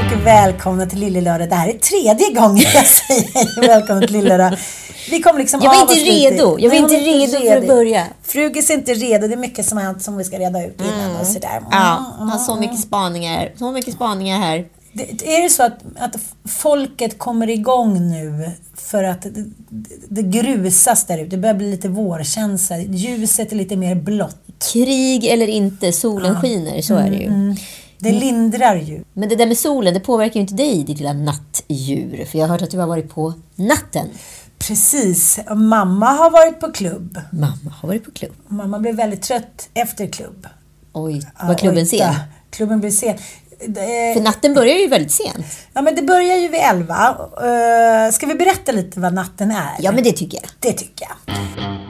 Och välkomna till Lille Lördag. Det här är tredje gången jag säger välkommen till Lille Lördag. Vi kom liksom Jag var inte redo. Jag var hon inte redo för att börja. Frugis är inte redo. Det är mycket som har hänt som vi ska reda ut innan och sådär. Mm, Ja, han har så mycket spaningar. Så mycket spaningar här. Det, är det så att, att folket kommer igång nu för att det, det, grusas där ute? Det börjar bli lite vårkänsla. Ljuset är lite mer blått. Krig eller inte, solen skiner. Så är det ju. Det lindrar ju. Men det där med solen, det påverkar ju inte dig, ditt lilla nattdjur. För jag har hört att du har varit på natten. Precis. Mamma har varit på klubb. Mamma har varit på klubb. Mamma blev väldigt trött efter klubb. Oj, var klubben sen? Klubben blev sen. För natten börjar ju väldigt sent. Ja, men det börjar ju vid elva. Uh, ska vi berätta lite vad natten är? Ja, men det tycker jag. Det tycker jag.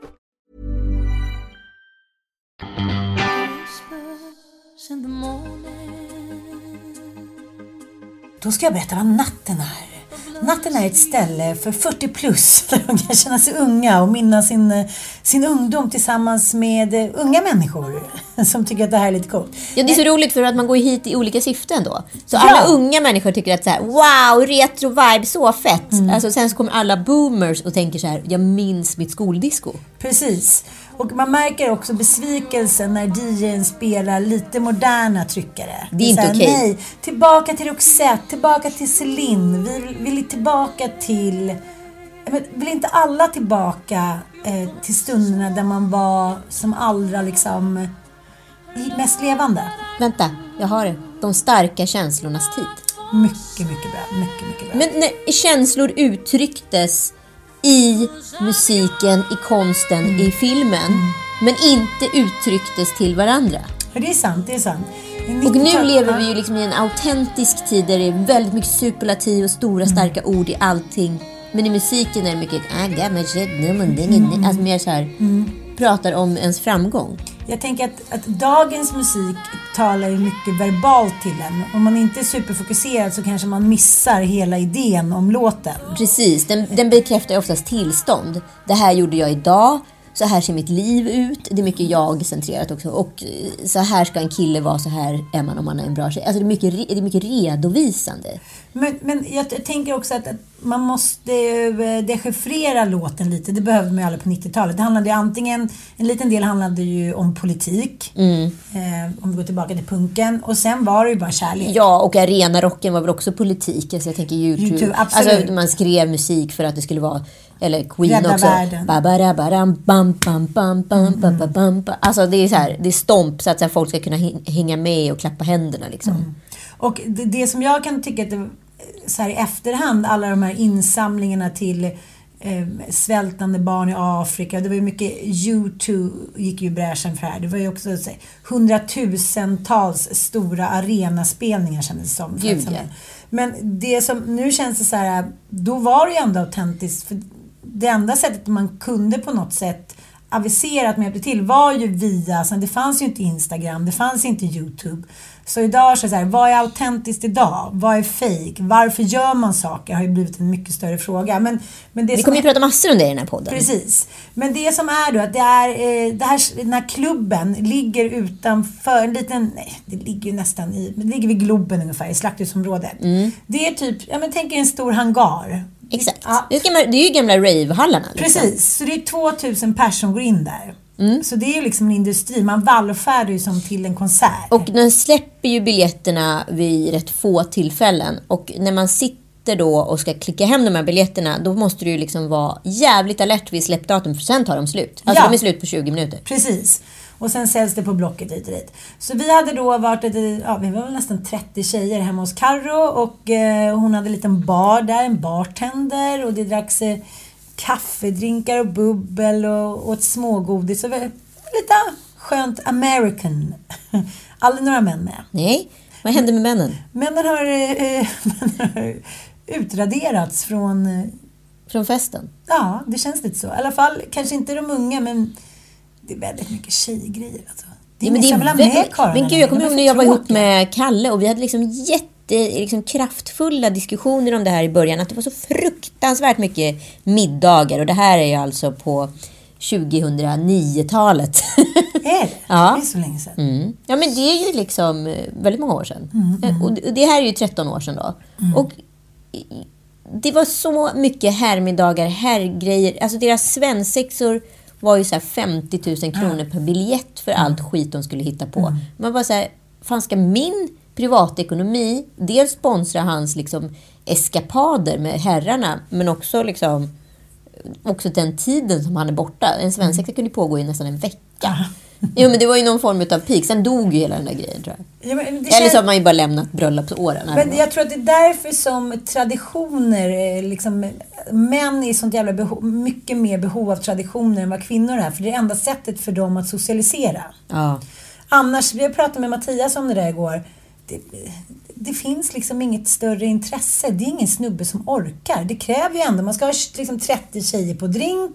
Då ska jag berätta vad natten är. Natten är ett ställe för 40 plus där de kan känna sig unga och minnas sin, sin ungdom tillsammans med unga människor som tycker att det här är lite coolt. Ja, det är så roligt för att man går hit i olika syften då. Så Ja. alla unga människor tycker att så här, wow, retro vibe, så fett. Alltså, sen så kommer alla boomers och tänker så här, jag minns mitt skoldisco. Precis. Och man märker också besvikelsen när DJn spelar lite moderna tryckare. Det är inte okej. Nej, tillbaka till Roxette, tillbaka till Celine. Vi vill, tillbaka till... Men vill inte alla tillbaka eh, till stunderna där man var som allra liksom mest levande? Vänta, jag har det. De starka känslornas tid. Mycket, mycket bra. Mycket, mycket bra. Men när känslor uttrycktes i musiken, i konsten, i filmen, men inte uttrycktes till varandra. Det är sant, det är sant. Och nu 90-talet- lever vi ju liksom i en autentisk tid där det är väldigt mycket superlativ och stora starka ord i allting. Men i musiken är det mycket ah, gammal shit, no, men det är inget-" alltså mer så här, pratar om ens framgång. Jag tänker att, att dagens musik talar ju mycket verbalt till en. Om man inte är superfokuserad så kanske man missar hela idén om låten. Precis, den, den bekräftar oftast tillstånd. Det här gjorde jag idag, så här ser mitt liv ut. Det är mycket jag-centrerat också. Och eh, så här ska en kille vara, så här är man om man är en bra tjej. Alltså det är mycket, det är mycket redovisande. Men, men jag tänker också att, att man måste eh, dechiffrera låten lite. Det behövde man ju aldrig på 90-talet. Det handlade ju antingen, en liten del handlade ju om politik, mm. eh, om vi går tillbaka till punken. Och sen var det ju bara kärlek. Ja, och arenarocken var väl också politik. Alltså jag tänker YouTube. YouTube alltså, absolut. Alltså man skrev musik för att det skulle vara eller Queen också. Babarabaram, bam, mm. Alltså det är så här, det är stomp så att folk ska kunna hänga med och klappa händerna liksom. Mm. Och det, det, som jag kan tycka att det så här i efterhand, alla de här insamlingarna till eh, svältande barn i Afrika. Det var ju mycket YouTube gick ju bräschen för det här. Det var ju också så hundratusentals stora arenaspelningar kändes det som. Gud, ja. Men det som, nu känns det så här, då var det ju ändå autentiskt. För det enda sättet man kunde på något sätt avisera att hjälpte till var ju via, sen det fanns ju inte Instagram, det fanns inte YouTube. Så idag så är det så här, vad är autentiskt idag? Vad är fake? Varför gör man saker? har ju blivit en mycket större fråga. Men, men det Vi kommer ju prata massor om det i den här podden. Precis. Men det som är då att det är, eh, det här, den här klubben ligger utanför en liten, nej det ligger ju nästan i, men det ligger vid Globen ungefär i slakthusområdet. Det är typ, ja men tänk er en stor hangar. Exakt. Ja, Det, är gamla, det är ju gamla ravehallarna. Liksom. precis. Så det är 2000 personer som går in där. Så det är ju liksom en industri. Man vallfärdar ju som till en konsert. Och den släpper ju biljetterna vid rätt få tillfällen. Och när man sitter då och ska klicka hem de här biljetterna, då måste du ju liksom vara jävligt alert vid släppdatum, för sen tar de slut. Alltså Ja. de är slut på 20 minuter. Precis. Och sen säljs det på Blocket hit och dit. Så vi hade då varit, ett, ja, vi var väl nästan 30 tjejer hemma hos Carro och eh, hon hade en liten bar där, en bartender och det dracks eh, kaffedrinkar och bubbel och åt smågodis. Var lite skönt American. Aldrig några män med. Nej, vad hände med männen? Männen har, eh, männen har utraderats från eh, Från festen? Ja, det känns lite så. I alla fall, kanske inte de unga, men det är väldigt mycket tjejgrejer. Alltså. Det är Ja, men som vill ha med karlarna Men gud, jag kommer är ihåg när jag var ihop med Kalle och vi hade liksom jätte liksom, kraftfulla diskussioner om det här i början. Att det var så fruktansvärt mycket middagar och det här är ju alltså på 2009-talet. Är det? Ja. Det är så länge sedan. Mm. Ja, men det är ju liksom eh, väldigt många år sedan. Mm, Och det- och det här är ju 13 år sedan då. Och i- det var så mycket herrmiddagar, herrgrejer. Alltså deras svensexor var ju så här 50 000 kronor per biljett för Mm. allt skit de skulle hitta på. Man bara så här, fan ska min privatekonomi dels sponsra hans liksom eskapader med herrarna, men också liksom också den tiden som han är borta. En svensexa kunde ju pågå i nästan en vecka. Jo, men det var ju någon form av peak. Sen dog ju hela den där grejen tror jag. Ja, det Eller känns- så har man ju bara lämnat bröllopsåren. Men jag tror att det är därför som traditioner, eh, liksom, män är sånt jävla behov, mycket mer behov av traditioner än vad kvinnor är. För det är enda sättet för dem att socialisera. Ja. Annars, vi pratade med Mattias om det där igår. Det, det finns liksom inget större intresse. Det är ingen snubbe som orkar. Det kräver ju ändå, man ska ha liksom 30 tjejer på drink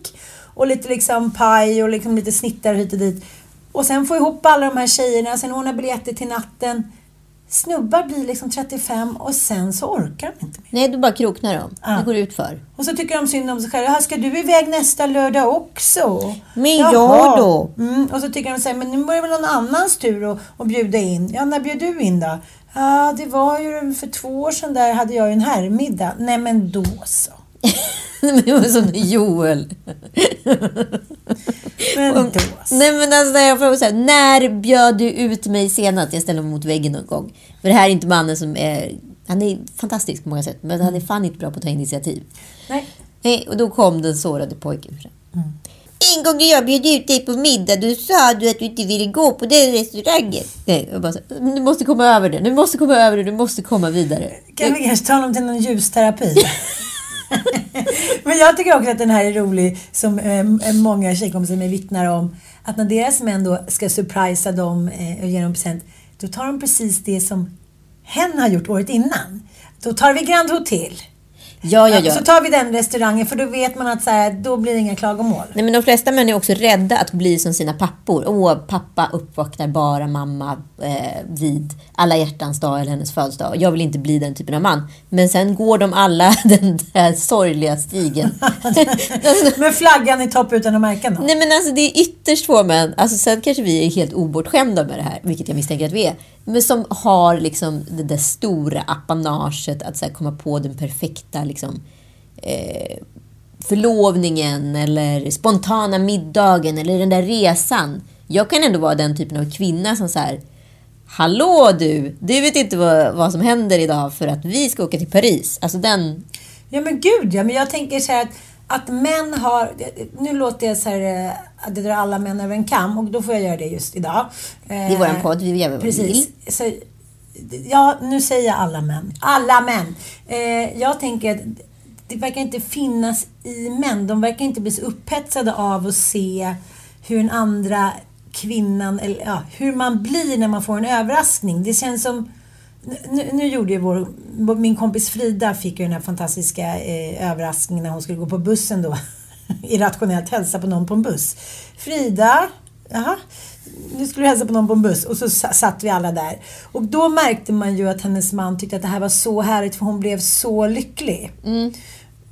och lite liksom paj och liksom lite snittar hit och dit. Och sen få ihop alla de här tjejerna, sen ordna biljetter till natten. Snubbar blir liksom 35 och sen så orkar de inte mer. Nej, du bara kroknar de. Ja. Det går ut för. Och så tycker de synd om sig själva. "Ja, Ska du iväg nästa lördag också? Men Jaha. jag då? Mm, och så tycker de så här, men nu det väl någon annans tur att, att bjuda in. Ja, när bjöd du in då? Ja, det var ju för två år sedan där hade jag ju en herrmiddag. Nej, men då så. Men som Joel. Men då så. Nej men alltså jag frågar så här, när bjöd du ut mig senast? Jag ställer mig mot väggen någon gång. För det här är inte mannen som är... Han är fantastisk på många sätt, men han är fan inte bra på att ta initiativ. Nej. Nej, och då kom den sårade pojken fram. En gång när jag bjöd ut dig på middag, då sa du att du inte ville gå på den restaurangen. Nej, jag bara så, du måste komma över det. Du måste komma över det. Du måste komma vidare. Kan vi kanske ta honom till någon ljusterapi? Men jag tycker också att den här är rolig, som eh, många tjejkompisar mig vittnar om. Att när deras män då ska surprisa dem eh, och ge dem present, då tar de precis det som hen har gjort året innan. Då tar vi Grand Hotel. Ja, ja, ja. Så tar vi den restaurangen för då vet man att så här, då blir det inga klagomål. Nej, men de flesta män är också rädda att bli som sina pappor. Åh, pappa uppvaktar bara mamma eh, vid alla hjärtans dag eller hennes födelsedag. Jag vill inte bli den typen av man. Men sen går de alla den där sorgliga stigen. Med flaggan i topp utan att märka något. Nej men alltså det är ytterst få män, alltså sen kanske vi är helt obortskämda med det här, vilket jag misstänker att vi är. Men som har liksom det där stora apanaget att så här, komma på den perfekta liksom, eh, förlovningen eller spontana middagen eller den där resan. Jag kan ändå vara den typen av kvinna som så här Hallå du! Du vet inte vad, vad som händer idag för att vi ska åka till Paris. Alltså den... Ja men gud ja, men jag tänker så här att, att män har, nu låter jag så här eh, att det drar alla män över en kam och då får jag göra det just idag. Det är våran podd, vi gör vad vi vill. Precis. Så, ja, nu säger jag alla män. Alla män! Eh, jag tänker att det verkar inte finnas i män. De verkar inte bli så upphetsade av att se hur den andra kvinnan, eller ja, hur man blir när man får en överraskning. Det känns som nu, nu gjorde ju vår, min kompis Frida fick ju den här fantastiska eh, överraskningen när hon skulle gå på bussen då. Irrationellt hälsa på någon på en buss. Frida, jaha, nu skulle du hälsa på någon på en buss och så satt vi alla där. Och då märkte man ju att hennes man tyckte att det här var så härligt för hon blev så lycklig. Mm.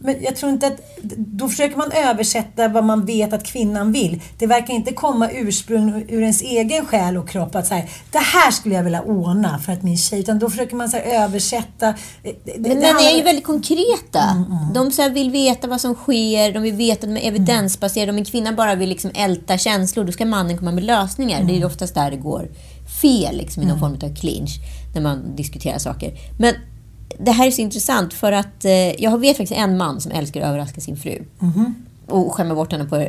Men jag tror inte att... Då försöker man översätta vad man vet att kvinnan vill. Det verkar inte komma ursprung ur ens egen själ och kropp att säga det här skulle jag vilja ordna för att min tjej... Utan då försöker man så här, översätta. Det Men de handlar- är ju väldigt konkreta. Mm, De så här vill veta vad som sker, de vill veta, de är evidensbaserade. Om en kvinna bara vill liksom älta känslor, då ska mannen komma med lösningar. Det är Mm. oftast där det går fel, liksom, i någon form av clinch, när man diskuterar saker. Men det här är så intressant för att eh, jag vet faktiskt en man som älskar att överraska sin fru. Och skämma bort henne på eh,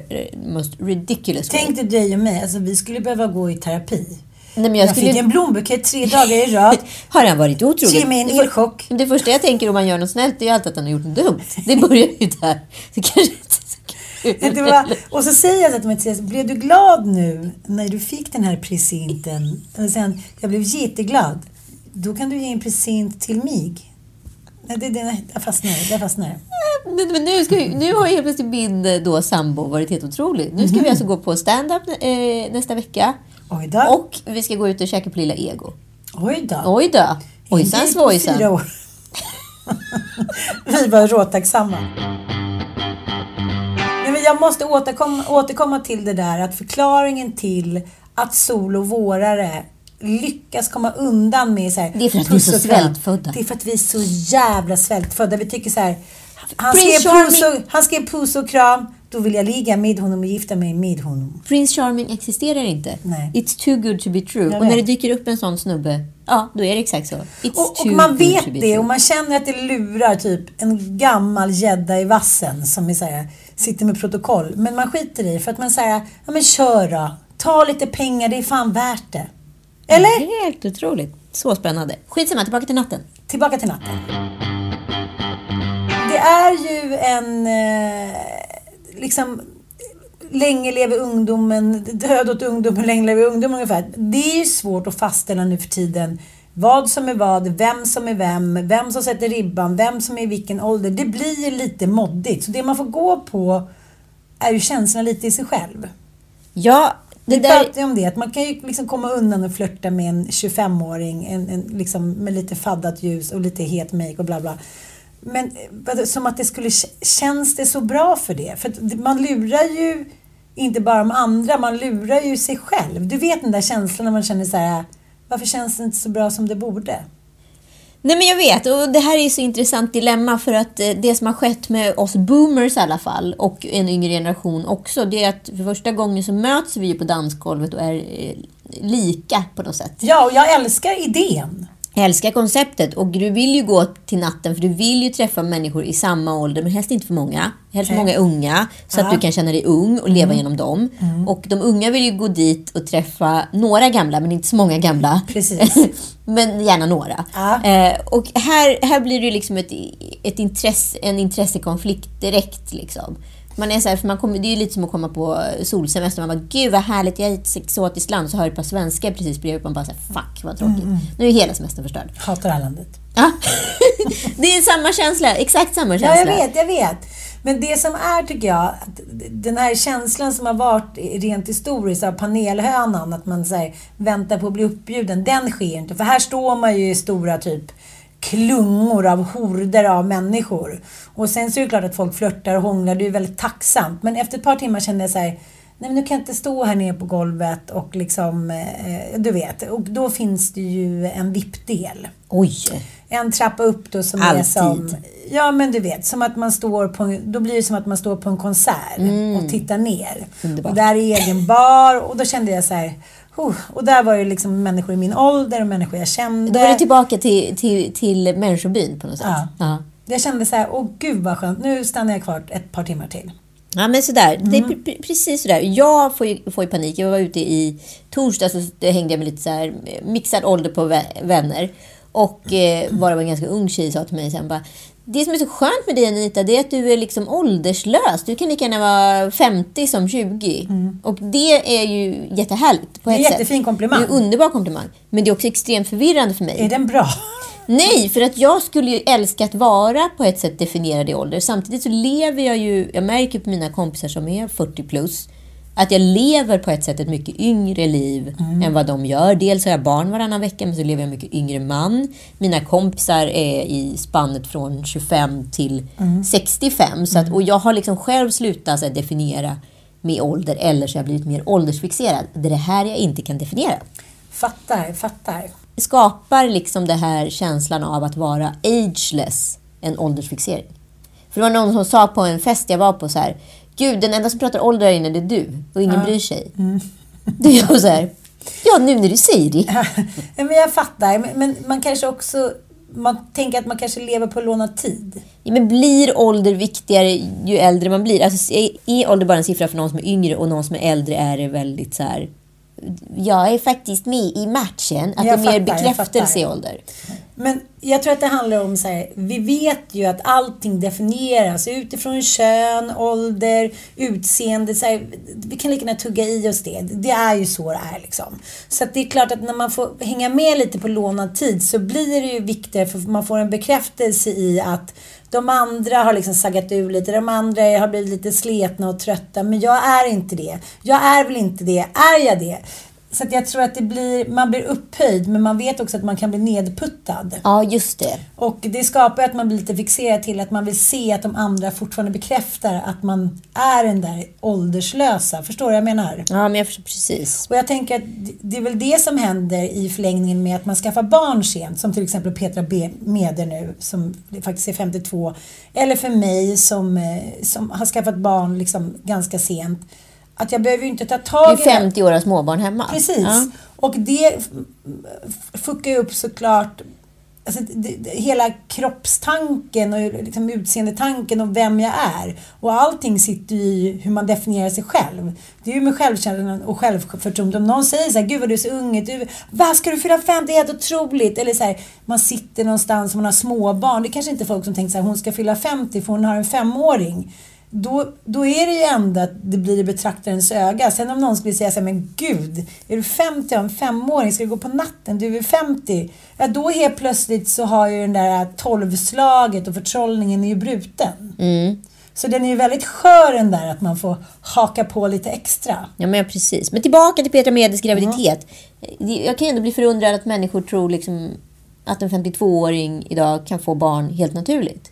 most ridiculous way. Tänk dig dig och mig, alltså, vi skulle behöva gå i terapi. Nej, men Jag, jag skulle fick en blombukett tre dagar i rad. Har han varit otrogen? Ge mig en elchock. Det första jag tänker om man gör något snällt är ju alltid att han har gjort något dumt. Det börjar ju där. Det kanske inte var, och så säger jag så till Mattias, blev du glad nu när du fick den här presenten? Och sen, jag blev jätteglad. Då kan du ge en present till mig. Nej, det, det, jag fastnar, jag fastnar. Men, men nu, ska, nu har helt plötsligt min eh, då sambo varit helt otrolig. Nu ska vi alltså gå på stand-up eh, nästa vecka. Oj då. Och vi ska gå ut och käka på Lilla Ego. Oj då. Oj då! Ojsan svojsan. Vi var råtacksamma. Nej, men jag måste återkomma, återkomma till det där att förklaringen till att sol och vårare lyckas komma undan med så här, Det är för att vi är så svältfödda. Det är för att vi är så jävla svältfödda. Vi tycker så här. Han Prince skrev, puss och, han skrev puss och kram. Då vill jag ligga med honom och gifta mig med honom. Prince Charming existerar inte. Nej. It's too good to be true. Jag Och när det vet. dyker upp en sån snubbe, ja, då är det exakt så. It's Och, och too man good vet to be det true. och man känner att det lurar typ en gammal gädda i vassen som är så här, sitter med protokoll. Men man skiter i för att man säger, ja men kör då. Ta lite pengar, det är fan värt det. Eller? Helt otroligt. Så spännande. Skitsamma, tillbaka till natten. Tillbaka till natten. Det är ju en, eh, liksom, länge lever ungdomen, död åt ungdomen, länge lever ungdomen ungefär. Det är ju svårt att fastställa nu för tiden vad som är vad, vem som är vem, vem som sätter ribban, vem som är i vilken ålder. Det blir ju lite moddigt. Så det man får gå på är ju känslorna lite i sig själv. Ja, det Vi där... pratar ju om det, att man kan ju liksom komma undan och flörta med en 25-åring en, en, liksom med lite faddat ljus och lite het make och bla bla. Men som att det skulle... Känns det så bra för det? För man lurar ju inte bara de andra, man lurar ju sig själv. Du vet den där känslan när man känner så här, varför känns det inte så bra som det borde? Nej men jag vet, och det här är så intressant dilemma för att eh, det som har skett med oss boomers i alla fall och en yngre generation också, det är att för första gången så möts vi ju på dansgolvet och är eh, lika på något sätt. Ja, och jag älskar idén. Jag älskar konceptet och du vill ju gå till natten för du vill ju träffa människor i samma ålder, men helst inte för många. Helst Nej. många unga, så Ja. Mm. att du kan känna dig ung och leva genom dem. Och de unga vill ju gå dit och träffa några gamla, men inte så många gamla. Precis. men gärna några. Ja. Eh, och här, här blir det ju liksom ett, ett intresse, en intressekonflikt direkt. Liksom. Man är så här, för man kommer, det är ju lite som att komma på solsemester. Man bara, gud vad härligt, jag är i ett exotiskt land. Så hör ett par svenskar precis bredvid. Man bara, så här, fuck vad tråkigt. Mm, Nu är hela semestern förstörd. Hatar det här landet. Ja. det är samma känsla, exakt samma Ja, känsla. jag vet, jag vet. Men det som är, tycker jag, att den här känslan som har varit rent historiskt av panelhönan, att man så här, väntar på att bli uppbjuden, den sker inte. För här står man ju i stora typ klungor av horder av människor. Och sen så är det klart att folk flörtar och hånglar, det är väldigt tacksamt. Men efter ett par timmar kände jag så här, Nej men nu kan jag inte stå här nere på golvet och liksom, eh, du vet. Och då finns det ju en vippdel. Oj. En trappa upp då som Alltid. är som... Ja men du vet, som att man står på en, Då blir det som att man står på en konsert och tittar ner. Mm. Underbart. Och där är egen bar och då kände jag så här... Och där var ju liksom människor i min ålder och människor jag kände. Då är det tillbaka till, till, till människobyn på något sätt. Ja. Ja. Jag kände så här, åh gud vad skönt, nu stannar jag kvar ett par timmar till. Ja, men sådär. Det är Mm. pre- pre- precis sådär. Jag får ju, får ju panik. Jag var ute i torsdags så hängde jag med lite så här mixad ålder på vä- vänner. Och eh, var det var en ganska ung tjej sa till mig sen bara det som är så skönt med dig Anita, det är att du är liksom ålderslös. Du kan lika gärna vara 50 som 20. Och det är ju jättehärligt på Mm. Det är ett en jättefin sätt. komplimang. Det är en underbar komplimang. Men det är också extremt förvirrande för mig. Är den bra? Nej, för att jag skulle ju älska att vara på ett sätt definierad i ålder. Samtidigt så lever jag ju, jag märker på mina kompisar som är 40 plus, Att jag lever på ett sätt ett mycket yngre liv Mm. än vad de gör. Dels har jag barn varannan vecka, men så lever jag mycket yngre man. Mina kompisar är i spannet från 25 till Mm. 65. Så att, och jag har liksom själv slutat så här, definiera med ålder, eller så har jag blivit mer åldersfixerad. Det är det här jag inte kan definiera. Fattar, fattar. Skapar liksom det här känslan av att vara ageless, en åldersfixering. För det var någon som sa på en fest jag var på så här, Gud, den enda som pratar ålder här inne det är du och ingen bryr sig. Det är jag så här, ja nu när du säger det. Ja, men jag fattar. Men, men man kanske också... Man tänker att man kanske lever på lånad tid. Ja, men blir ålder viktigare ju äldre man blir? Alltså, är, ålder bara en siffra för någon som är yngre och någon som är äldre är det väldigt så här. Jag är faktiskt med i matchen. Att Jag det är mer fattar, bekräftelse i ålder. Men jag tror att det handlar om så här, vi vet ju att allting definieras utifrån kön, ålder, utseende. Så här, vi kan lika gärna tugga i oss det. Det är ju så det är liksom. Så att det är klart att när man får hänga med lite på lånad tid så blir det ju viktigare för man får en bekräftelse i att de andra har liksom saggat ur lite, de andra har blivit lite sletna och trötta. Men jag är inte det. Jag är väl inte det. Är jag det? Så jag tror att det blir, man blir upphöjd men man vet också att man kan bli nedputtad. Ja, just det. Och det skapar att man blir lite fixerad till att man vill se att de andra fortfarande bekräftar att man är den där ålderslösa. Förstår du vad jag menar? Ja, men jag förstår precis. Och jag tänker att det är väl det som händer i förlängningen med att man skaffar barn sent. Som till exempel Petra B. Meder nu som faktiskt är 52. Eller för mig som, eh, som har skaffat barn liksom ganska sent. Att jag behöver ju inte ta Du tag är i det här. 50 år och småbarn hemma. Precis. Ja. Och det fuckar ju upp såklart alltså, det, det, hela kroppstanken och liksom utseendetanken och vem jag är. Och allting sitter ju i hur man definierar sig själv. Det är ju med självkänslan och självförtroende. Om någon säger så här, gud vad du är så ung ut, du, vad ska du fylla 50? Det är helt otroligt. Eller så här, man sitter någonstans och man har småbarn. Det är kanske inte folk som tänker så här, hon ska fylla 50 för hon har en femåring då, då är det ju ändå att det blir i betraktarens öga. Sen om någon skulle säga så här, men gud, är du 50 och en femåring, ska du gå på natten, du är 50. Ja, då helt plötsligt så har ju den där tolvslaget och förtrollningen är ju bruten. Så den är ju väldigt skör den där att man får haka på lite extra. Ja, men precis. Men tillbaka till Petra Medes graviditet. Jag kan ändå bli förundrad att människor tror liksom att en 52-åring idag kan få barn helt naturligt.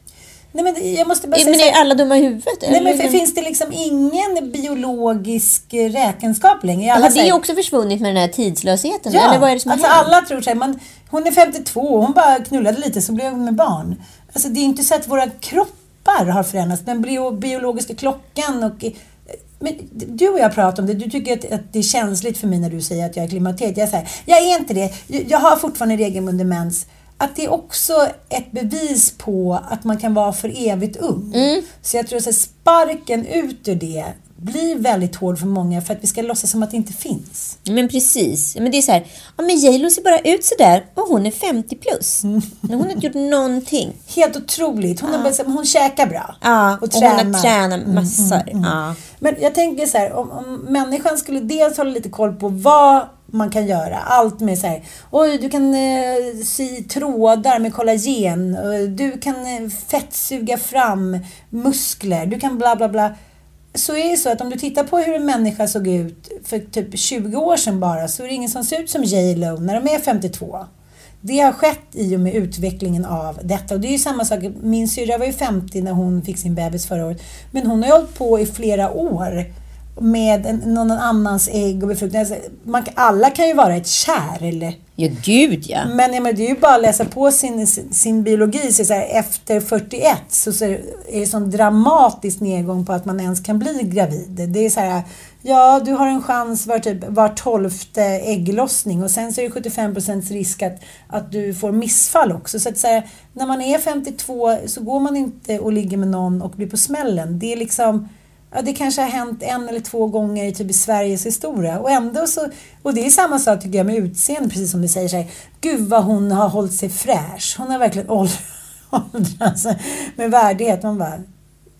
Nej men jag måste bara säga Men är alla dumma i huvudet? Nej, men Eller- finns det liksom ingen biologisk räkenskap längre? Alla Har det också försvunnit med den här tidslösheten? Ja, Eller vad är det som alltså hänt? alla tror man, hon är 52 och hon bara knullade lite så blev hon med barn. Alltså det är inte så att våra kroppar har förändrats. Den bio, biologiska klockan och... Men du och jag pratar om det. Du tycker att, att det är känsligt för mig när du säger att jag är klimakteriet. Jag säger, jag är inte det. Jag har fortfarande regelbunden mens. Att det är också ett bevis på att man kan vara för evigt ung. Så jag tror att sparken ut ur det blir väldigt hård för många för att vi ska låtsas som att det inte finns. Men precis. Men det är så här, ja men J.Lo ser bara ut sådär och hon är 50 plus. Mm. Hon har inte gjort någonting. Helt otroligt. Hon, har bara, hon käkar bra. Ja, och och hon har tränat massor. Mm, Ja. Men jag tänker så här, om, om människan skulle dels hålla lite koll på vad man kan göra. Allt med så här, oj du kan eh, sy trådar med kollagen. eh, Du kan eh, fettsuga fram muskler. Du kan bla bla bla. Så är det så att om du tittar på hur en människa såg ut för typ 20 år sedan bara så är det ingen som ser ut som J Lo när de är 52. Det har skett i och med utvecklingen av detta. Och det är ju samma sak, min syrra var ju 50 när hon fick sin bebis förra året. Men hon har ju hållit på i flera år med en, någon annans ägg och befruktning. Alltså, man, alla kan ju vara ett kärl ja, gud ja. Men, ja, men det är ju bara att läsa på sin, sin biologi. Så så här, efter 41 så, så är det sån dramatisk nedgång på att man ens kan bli gravid. Det är så här, ja du har en chans var, typ, var tolfte ägglossning och sen så är det 75 risk att, att du får missfall också. Så, att, så här, när man är 52 så går man inte och ligger med någon och blir på smällen. Det är liksom Ja, det kanske har hänt en eller två gånger typ i Sveriges historia. Och ändå så, och det är samma sak tycker jag med utseende, precis som du säger så här, Gud vad hon har hållit sig fräsch. Hon har verkligen åldrats med värdighet. Man bara,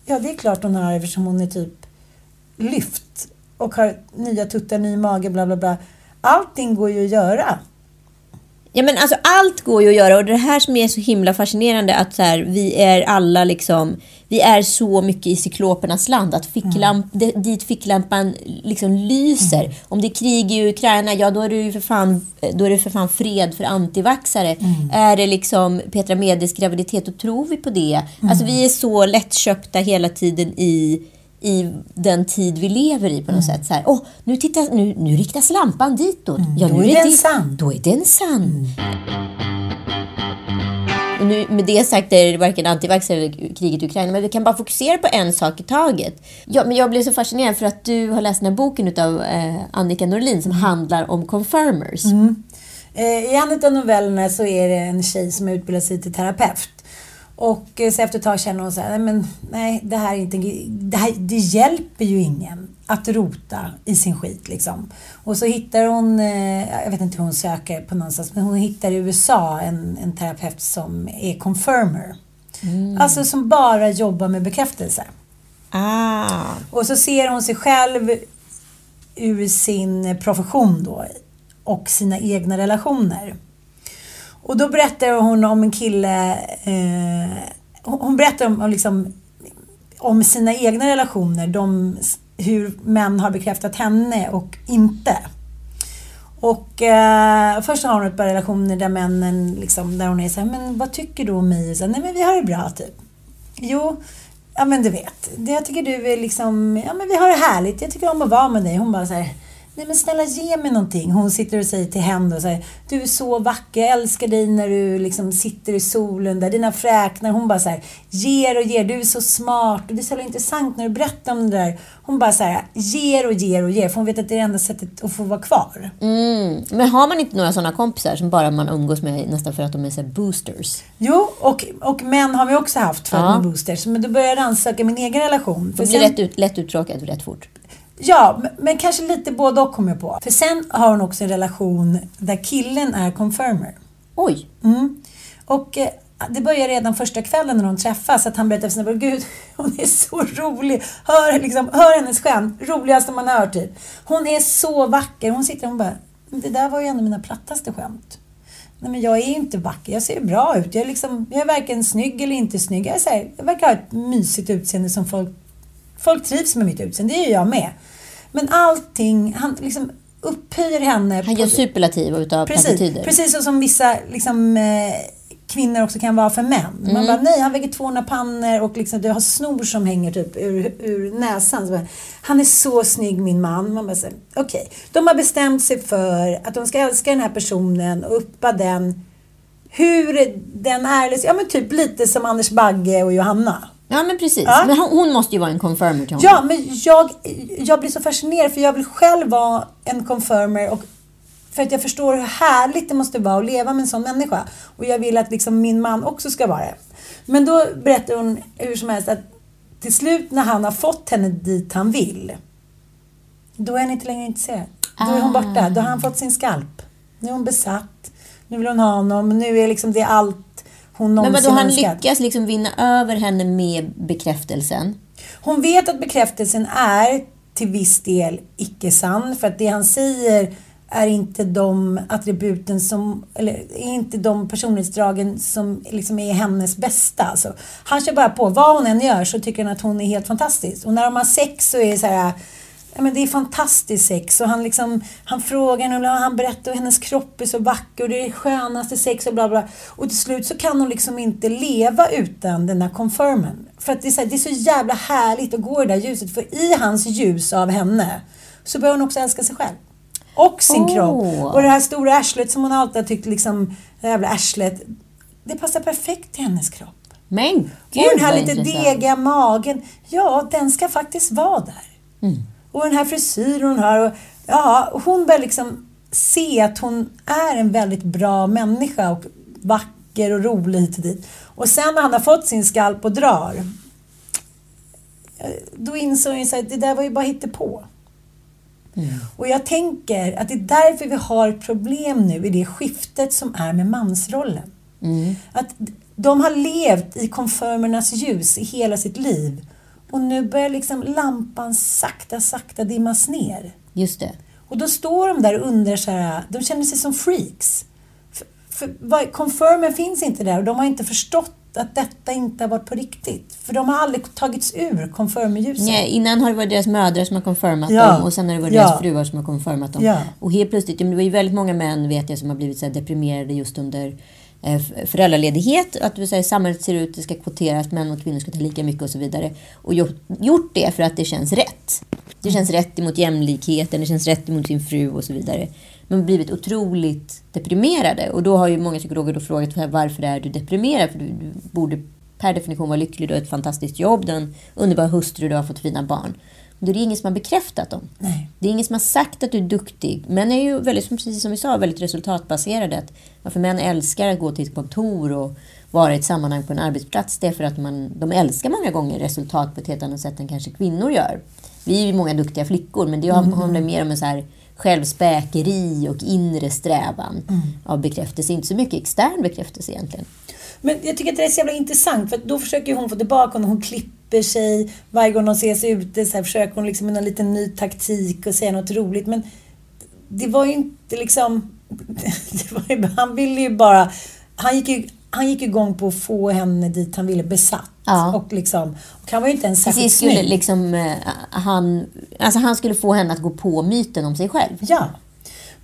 ja det är klart hon har eftersom hon är typ lyft och har nya tuttar, ny mage, bla bla bla. Allting går ju att göra. Ja, men alltså allt går ju att göra och det här som är så himla fascinerande att så här, vi är alla liksom, vi är så mycket i cyklopernas land att ficklamp, det, dit ficklampan liksom lyser. Om det är krig i Ukraina, ja då är det ju för fan, då är det för fan fred för antivaxare. Är det liksom Petra Medes graviditet, då tror vi på det. Alltså vi är så lättköpta hela tiden i i den tid vi lever i på något sätt. Så här, oh, nu, tittas, nu, nu riktas lampan ditåt. Ja, då nu är den dit- sann. Då är den sann. Och nu, med det sagt är det varken antivax eller kriget i Ukraina, men vi kan bara fokusera på en sak i taget. Ja, men jag blev så fascinerad för att du har läst den här boken av eh, Annika Norlin som handlar om confirmers. Eh, I en av novellerna så är det en tjej som utbildar sig till terapeut. Och eh, så efter ett tag känner hon så här, nej men nej, det här är inte, det, här, det hjälper ju ingen att rota i sin skit liksom. Och så hittar hon, eh, jag vet inte hur hon söker på någonstans, men hon hittar i USA en, en terapeut som är confirmer. Alltså som bara jobbar med bekräftelse. Ah. Och så ser hon sig själv ur sin profession då och sina egna relationer. Och då berättar hon om en kille, eh, hon berättar om, om, liksom, om sina egna relationer, de, hur män har bekräftat henne och inte. Och eh, först har hon ett par relationer där männen, liksom, där hon är så här, men vad tycker du om mig? Så, Nej men vi har det bra typ. Jo, ja men du vet. Det jag tycker du är liksom, ja men vi har det härligt. Jag tycker om att vara med dig. Hon bara så här, nej men snälla ge mig någonting. Hon sitter och säger till henne och säger, du är så vacker, jag älskar dig när du liksom sitter i solen där, dina fräknar. Hon bara så här, ger och ger, du är så smart och det är så intressant när du berättar om det där. Hon bara så här, ger och ger och ger, för hon vet att det är det enda sättet att få vara kvar. Mm. Men har man inte några sådana kompisar som bara man umgås med nästan för att de är så boosters? Jo, och, och män har vi också haft för Ja. att med boosters. Men då började jag rannsaka min egen relation. För Det blir sen- rätt ut, lätt uttråkad rätt fort. Ja, men, kanske lite både och kommer jag på. För sen har hon också en relation där killen är confirmer. Oj! Mm. Och eh, det börjar redan första kvällen när de träffas att han berättar för sina Gud, hon är så rolig. Hör, liksom, hör hennes skämt. Roligaste man hör typ. Hon är så vacker. Hon sitter och bara, det där var ju en av mina plattaste skämt. Nej men jag är ju inte vacker, jag ser ju bra ut. Jag är, liksom, jag är varken snygg eller inte snygg. Jag, är här, jag verkar ha ett mysigt utseende som folk, folk trivs med mitt utseende. Det är ju jag med. Men allting, han liksom upphöjer henne. Han på- gör superlativ utav Precis, plattityder. precis som vissa liksom, eh, kvinnor också kan vara för män. Mm. Man bara, nej han väger 200 pannor och liksom, du har snor som hänger typ ur, ur näsan. Bara, han är så snygg min man. Man bara, okej. De har bestämt sig för att de ska älska den här personen och uppa den. Hur den är, ja men typ lite som Anders Bagge och Johanna. Ja, men precis. Ja. Men hon, måste ju vara en confirmer till honom. Ja, men jag, jag blir så fascinerad för jag vill själv vara en confirmer och för att jag förstår hur härligt det måste vara att leva med en sån människa. Och jag vill att liksom min man också ska vara det. Men då berättar hon hur som helst att till slut när han har fått henne dit han vill, då är han inte längre intresserad. Då är hon borta. Då har han fått sin skalp. Nu är hon besatt. Nu vill hon ha honom. Nu är liksom det allt hon Men någonsin vadå, han önskat. lyckas liksom vinna över henne med bekräftelsen. Hon vet att bekräftelsen är till viss del icke sann för att det han säger är inte de attributen som, eller är inte de personlighetsdragen som liksom är hennes bästa. Alltså, han kör bara på. Vad hon än gör så tycker han att hon är helt fantastisk. Och när de har sex så är det så här Ja, men det är fantastiskt sex och han, liksom, han frågar henne och han berättar att hennes kropp är så vacker och det är det skönaste sex och bla bla. Och till slut så kan hon liksom inte leva utan den här confirmen. För att det är, så här, det är så jävla härligt att gå i det där ljuset för i hans ljus av henne så börjar hon också älska sig själv. Och sin Åh. kropp. Och det här stora arslet som hon alltid har tyckt liksom, det jävla arslet, det passar perfekt till hennes kropp. Men gud Och den här lite intressant. degiga magen, ja den ska faktiskt vara där. Och den här frisyren hon har. Och, ja, hon börjar liksom se att hon är en väldigt bra människa och vacker och rolig hit och dit. Och sen när han har fått sin skalp och drar, eh, då insåg så här, det där var ju bara hittepå. Och jag tänker att det är därför vi har problem nu i det skiftet som är med mansrollen. Att de har levt i konfirmernas ljus i hela sitt liv. Och nu börjar liksom lampan sakta, sakta dimmas ner. Just det. Och då står de där och undrar så här, de känner sig som freaks. För, för confirmen finns inte där och de har inte förstått att detta inte har varit på riktigt. För de har aldrig tagits ur confirmer-ljuset. Nej, innan har det varit deras mödrar som har confirmat Ja. dem och sen har det varit Ja. deras fruar som har confirmat dem. Ja. Och helt plötsligt, det var ju väldigt många män vet jag som har blivit så deprimerade just under Eh, föräldraledighet. Att du säger, samhället ser ut, det ska kvoteras, män och kvinnor ska ta lika mycket och så vidare. Och gjort, det för att det känns rätt. Det känns rätt emot jämlikheten, det känns rätt emot sin fru och så vidare. Men blivit otroligt deprimerade. Och då har ju många psykologer då frågat varför är du deprimerad? För du, du borde per definition vara lycklig, du har ett fantastiskt jobb, du har en underbar hustru, du har fått fina barn. Då är det ingen som har bekräftat dem. Nej. Det är ingen som har sagt att du är duktig. Män är ju väldigt, precis som vi sa, väldigt resultatbaserade. Att varför män älskar att gå till ett kontor och vara i ett sammanhang på en arbetsplats, det är för att man, de älskar många gånger resultat på ett helt annat sätt än kanske kvinnor gör. Vi är ju många duktiga flickor, men det handlar mer om en så här självspäkeri och inre strävan av bekräftelse. Inte så mycket extern bekräftelse egentligen. Men jag tycker att det är så jävla intressant för då försöker hon få tillbaka när hon klipper sig. Varje gång de ses ute så här, försöker hon liksom med någon liten ny taktik och säga något roligt. Men det var ju inte liksom... Ju, han ville ju bara... Han gick ju, han gick igång på att få henne dit han ville besatt. Ja. Och, liksom, och han var ju inte ens särskilt Precis, skulle snygg. liksom, eh, han, alltså han skulle få henne att gå på myten om sig själv. Ja.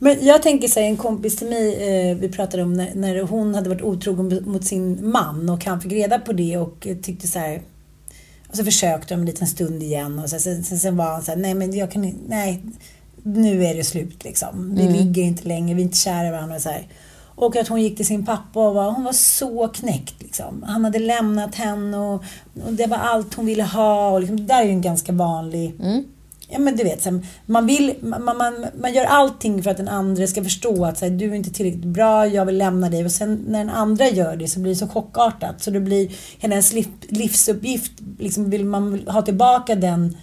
Men jag tänker säga en kompis till mig, eh, vi pratade om när, när hon hade varit otrogen mot sin man och han fick reda på det och eh, tyckte så här. Och så försökte de en liten stund igen och så, sen, sen, sen var han så här, nej men jag kan nej. Nu är det slut liksom. Vi ligger inte längre, vi är inte kära i varandra och så här. Och att hon gick till sin pappa och var, hon var så knäckt. Liksom. Han hade lämnat henne och, och det var allt hon ville ha. Och liksom, det där är ju en ganska vanlig Ja men du vet, så man, vill, man, man, man gör allting för att den andra ska förstå att så här, du är inte tillräckligt bra, jag vill lämna dig. Och sen när den andra gör det så blir det så chockartat. Så det blir hela ens liv, livsuppgift, liksom vill man ha tillbaka den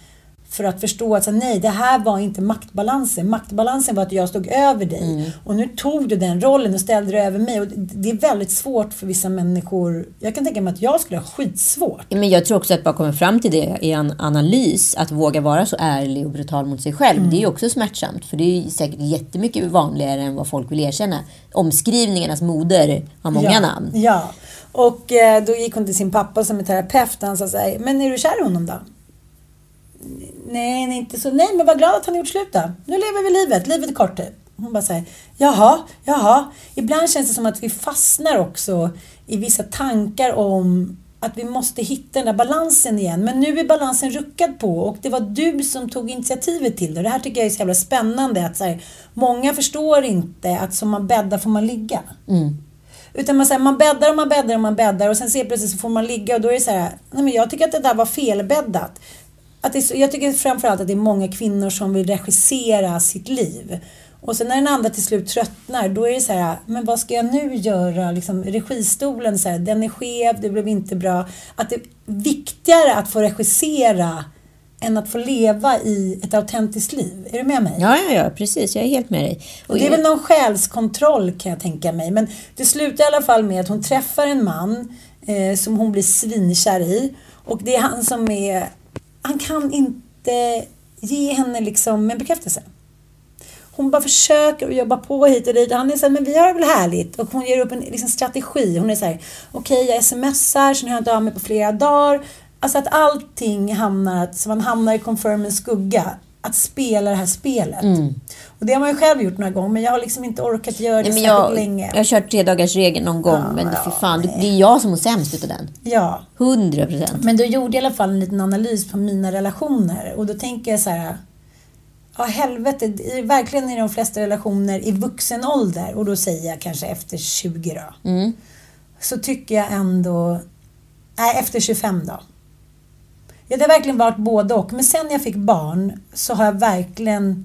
för att förstå att så nej, det här var inte maktbalansen. Maktbalansen var att jag stod över dig. Och nu tog du den rollen och ställde dig över mig. Och det är väldigt svårt för vissa människor. Jag kan tänka mig att jag skulle ha skitsvårt. Men jag tror också att bara komma fram till det i en analys, att våga vara så ärlig och brutal mot sig själv, det är ju också smärtsamt. För det är säkert jättemycket vanligare än vad folk vill erkänna. Omskrivningarnas moder har många ja, namn. Ja. Och eh, då gick hon till sin pappa som är terapeut och han sa så här, men är du kär i honom då? Nej, inte så. Nej, men var glad att han gjort slut då. Nu lever vi livet. Livet är kort typ. Hon bara säger, jaha, jaha. Ibland känns det som att vi fastnar också i vissa tankar om att vi måste hitta den där balansen igen. Men nu är balansen ruckad på och det var du som tog initiativet till det. Det här tycker jag är så jävla spännande. Att så här, många förstår inte att som man bäddar får man ligga. Utan man, säger, man bäddar och man bäddar och man bäddar och sen ser plötsligt så får man ligga och då är det så här, nej men jag tycker att det där var felbäddat. Att det jag tycker framförallt att det är många kvinnor som vill regissera sitt liv. Och sen när den andra till slut tröttnar, då är det så här, men vad ska jag nu göra? Liksom, registolen, så här, den är skev, det blev inte bra. Att det är viktigare att få regissera än att få leva i ett autentiskt liv. Är du med mig? Ja, ja, ja, precis. Jag är helt med dig. Och det är väl någon själskontroll kan jag tänka mig. Men det slutar i alla fall med att hon träffar en man eh, som hon blir svinkär i. Och det är han som är... Han kan inte ge henne liksom en bekräftelse. Hon bara försöker och jobbar på hit och dit. Han är såhär, men vi har det väl härligt. Och hon ger upp en liksom, strategi. Hon är såhär, okej jag smsar, sen hör jag inte av mig på flera dagar. Alltså att allting hamnar, att- så man hamnar i confirmens skugga. Att spela det här spelet. Och det har man ju själv gjort några gånger, men jag har liksom inte orkat göra det Nej, men jag, länge. jag har kört tre dagars regeln någon gång, Ja, men ja, för fan, det är jag som mår sämst utav den. Ja. 100 procent. Men då gjorde i alla fall en liten analys på mina relationer. Och då tänker jag så här. Ja, helvete. i- Verkligen i de flesta relationer i vuxen ålder, och då säger jag kanske efter 20 då. Så tycker jag ändå... Nej, efter 25 då. Ja, det har verkligen varit både och. Men sen jag fick barn så har jag verkligen,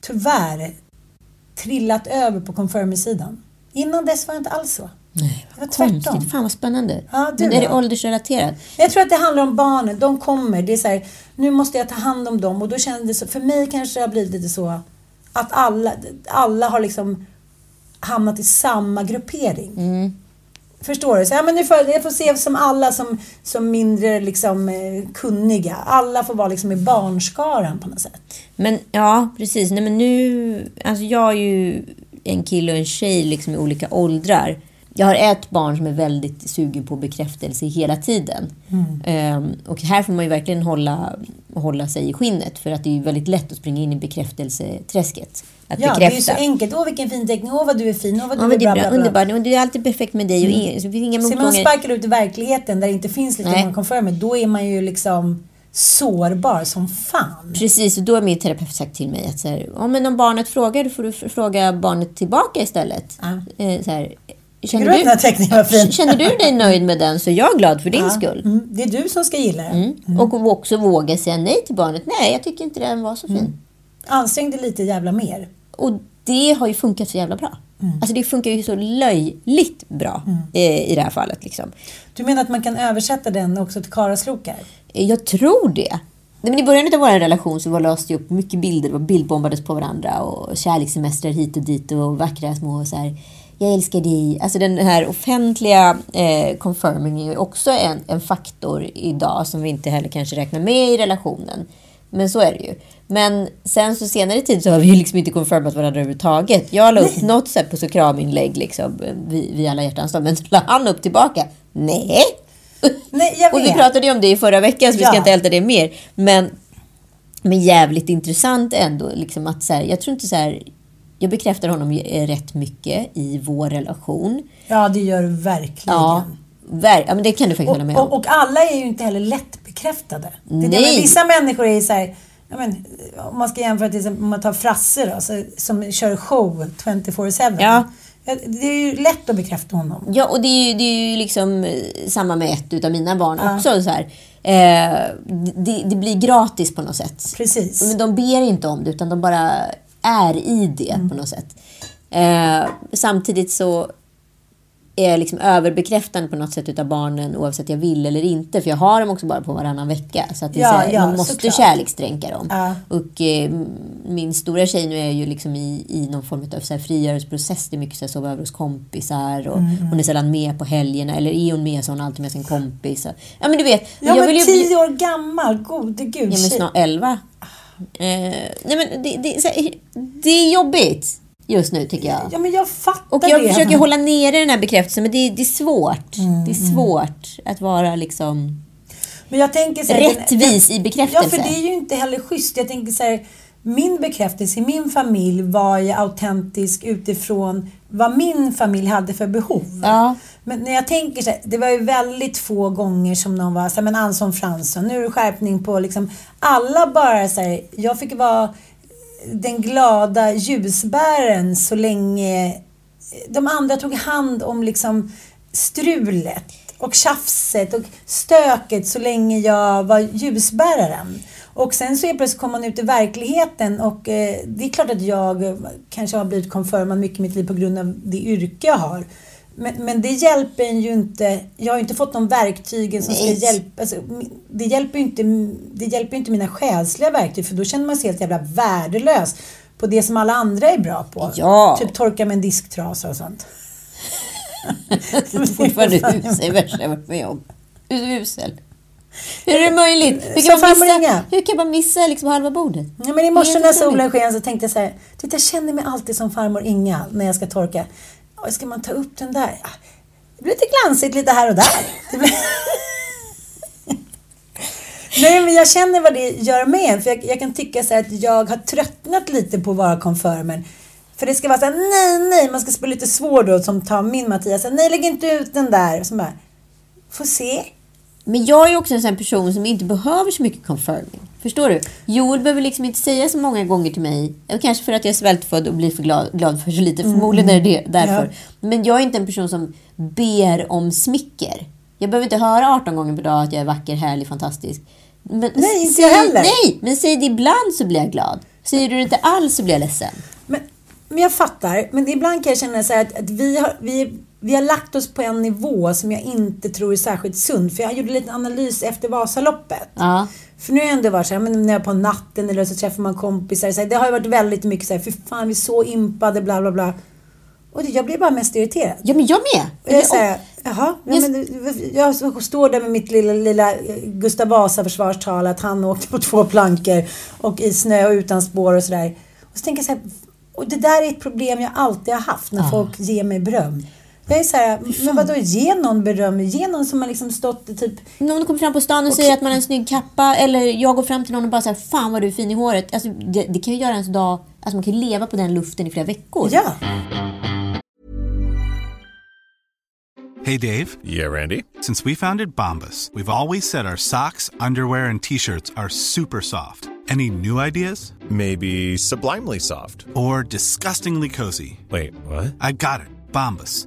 tyvärr, trillat över på confirmer-sidan. Innan dess var jag inte alls så. Nej, vad tvärtom. konstigt. Fan vad spännande. Ja, du men är det åldersrelaterat? Jag tror att det handlar om barnen. De kommer. Det är så här, nu måste jag ta hand om dem. Och då kändes det så, för mig kanske det har blivit lite så att alla, alla har liksom hamnat i samma gruppering. Förstår du? Så, ja, men nu får, jag- får se som alla som, som mindre liksom, eh, kunniga. Alla får vara liksom i barnskaran på något sätt. Men ja, precis. Nej, men nu... Alltså jag är ju en kille och en tjej liksom i olika åldrar. Jag har ett barn som är väldigt sugen på bekräftelse hela tiden. Mm. Ehm, och här får man ju verkligen hålla, hålla sig i skinnet. För att det är väldigt lätt att springa in i bekräftelseträsket. Att Ja, det bekräfta. är ju så enkelt. Åh, vilken fin teckning. Åh, vad du är fin. Åh, vad du Ja, är det bra, är bra, bra, underbart. Och det är alltid perfekt med dig. Och ing- så det finns inga Ser man sparkar ut i verkligheten där det inte finns lika Nej. många konfirmer, då är man ju liksom sårbar som fan. Precis, och då har min terapeut sagt till mig att så här, ja, men om barnet frågar, då får du fråga barnet tillbaka istället. Ja. Eh, så här, Tycker du fin? Känner du dig nöjd med den så är jag glad för din skull. Mm, det är du som ska gilla den. Mm. Och också våga säga nej till barnet. Nej, jag tycker inte den var så fin. Mm. Ansträng dig lite jävla mer. Och det har ju funkat så jävla bra. Mm. Alltså det funkar ju så löjligt bra eh, i det här fallet. Liksom. Du menar att man kan översätta den också till karaslokar? Eh, Jag tror det. Men I början av vår relation så var lades det upp mycket bilder, det var bildbombades på varandra och kärlekssemestrar hit och dit och vackra små så här, jag älskar dig. Alltså den här offentliga eh, confirming är ju också en, en faktor idag som vi inte heller kanske räknar med i relationen. Men så är det ju. Men sen så senare tid så har vi ju liksom inte confirmat varandra överhuvudtaget. Jag la upp något sätt på så kraminlägg liksom vid, vid alla hjärtans dag, men så la han upp tillbaka. Nej, Nej, jag och vi pratade ju om det i förra veckan så vi ska Ja. inte älta det mer. Men, men jävligt intressant ändå. Liksom att så här, jag tror inte så här, jag bekräftar honom eh, rätt mycket i vår relation. Ja, det gör du verkligen. Ja, ver- ja men det kan du faktiskt hålla med Och, om. och, och alla är ju inte heller lätt bekräftade. Det är det, Nej. men vissa människor är så här, ja, men, om man ska jämföra till exempel om man tar Frasse då, så, som kör show 24-7. Ja. Ja, Det är ju lätt att bekräfta honom. Ja, och det är ju, det är ju liksom eh, samma med ett utav mina barn också. Så här. Eh, det, det blir gratis på något sätt. Precis. Men de ber inte om det, utan de bara är i det Mm. på något sätt. Eh, samtidigt så är jag liksom överbekräftande på något sätt utav barnen oavsett jag vill eller inte. För jag har dem också bara på varannan vecka. Så att det Ja, så ja, man måste såklart. kärleksdränka dem. Ja. Och eh, min stora tjej nu är ju liksom i, i någon form av så här frigörelseprocess. Det är mycket så här, sova över hos kompisar och Mm, hon är sällan med på helgerna. Eller är hon med så hon alltid med sin kompis. Och, ja men du vet. Ja, men ju tio bli- år gammal, gode gud. Ja, men snart 11. Eh, nej, men det, det, det är jobbigt just nu tycker jag. Ja, men jag fattar Och jag det. försöker hålla nere den här bekräftelsen, men det, det är svårt. Mm, Det är svårt att vara liksom Men jag tänker så här, rättvis i Ja, bekräftelse. för det är ju inte heller schysst. Jag tänker så här, min bekräftelse i min familj var ju autentisk utifrån vad min familj hade för behov. Ja. Men när jag tänker så här, det var ju väldigt få gånger som någon var så här, men Anson Fransson, nu är det skärpning på liksom, alla bara så här, jag fick vara den glada ljusbäraren så länge de andra tog hand om liksom strulet och tjafset och stöket så länge jag var ljusbäraren. Och sen så är plötsligt kom man ut i verkligheten och eh, det är klart att jag kanske har blivit konfirmad mycket i mitt liv på grund av det yrke jag har. Men, men det hjälper ju inte. Jag har ju inte fått de verktygen som Nej. ska hjälpa. Alltså, det hjälper ju inte, det hjälper inte mina själsliga verktyg för då känner man sig helt jävla värdelös på det som alla andra är bra på. Ja. Typ torka med en disktrasa och sånt. Fortfarande usel, är värsta jag varit med om. Usel. Hur är det möjligt? Hur kan man missa, hur kan man missa liksom halva bordet? Ja, men i morse när solen sken så tänkte jag så här, vet, jag känner mig alltid som farmor Inga när jag ska torka. Ska man ta upp den där? Ja, Det blir lite glansigt lite här och där. Blir... Nej, men jag känner vad det gör med en. För jag, jag kan tycka så här att jag har tröttnat lite på att vara konfirmen. För det ska vara så här, nej, nej, man ska spela lite svår då som tar min Mattias. Nej, lägg inte ut den där. Så bara, får se. Men jag är också en sån person som inte behöver så mycket confirming. Förstår du? Joel behöver liksom inte säga så många gånger till mig. Kanske för att jag är svältfödd och blir för glad, glad för så lite. Förmodligen är det därför. Men jag är inte en person som ber om smicker. Jag behöver inte höra 18 gånger per dag att jag är vacker, härlig, fantastisk. Men Nej, inte säg, jag heller. Nej, men säg det ibland så blir jag glad. Säger du det inte alls så blir jag ledsen. Men, men jag fattar. Men ibland kan jag känna så här att, att vi, har, vi, vi har lagt oss på en nivå som jag inte tror är särskilt sund. För jag gjorde lite analys efter Vasaloppet. Ja. För nu har jag ändå varit så här, men när jag är på natten eller så träffar man kompisar. Så här, det har ju varit väldigt mycket så här, för fan vi är så impade, bla bla bla. Och jag blir bara mest irriterad. Ja, men jag med. Och jag säger, jaha, ja, Just- men, jag står där med mitt lilla, lilla eh, Gustav Vasa försvarstal att han åkte på två plankor och i snö och utan spår och sådär. Och så tänker jag så här, Och det där är ett problem jag alltid har haft när folk ger mig beröm. Jag är så här, men vadå, ge någon beröm? Ge någon som har liksom stått typ... Någon kommer fram på stan och säger att man har en snygg kappa eller jag går fram till någon och bara säger Fan vad du är fin i håret. Alltså, det, det kan ju göra ens dag... Alltså man kan ju leva på den luften i flera veckor. Ja. Hey Dave, Yeah, Randy. since we founded Bombus, we've always said our socks, underwear, and t shirts are super soft. Any new ideas? Maybe sublimely soft. Or disgustingly cozy? Wait, what? I got it. Bombus.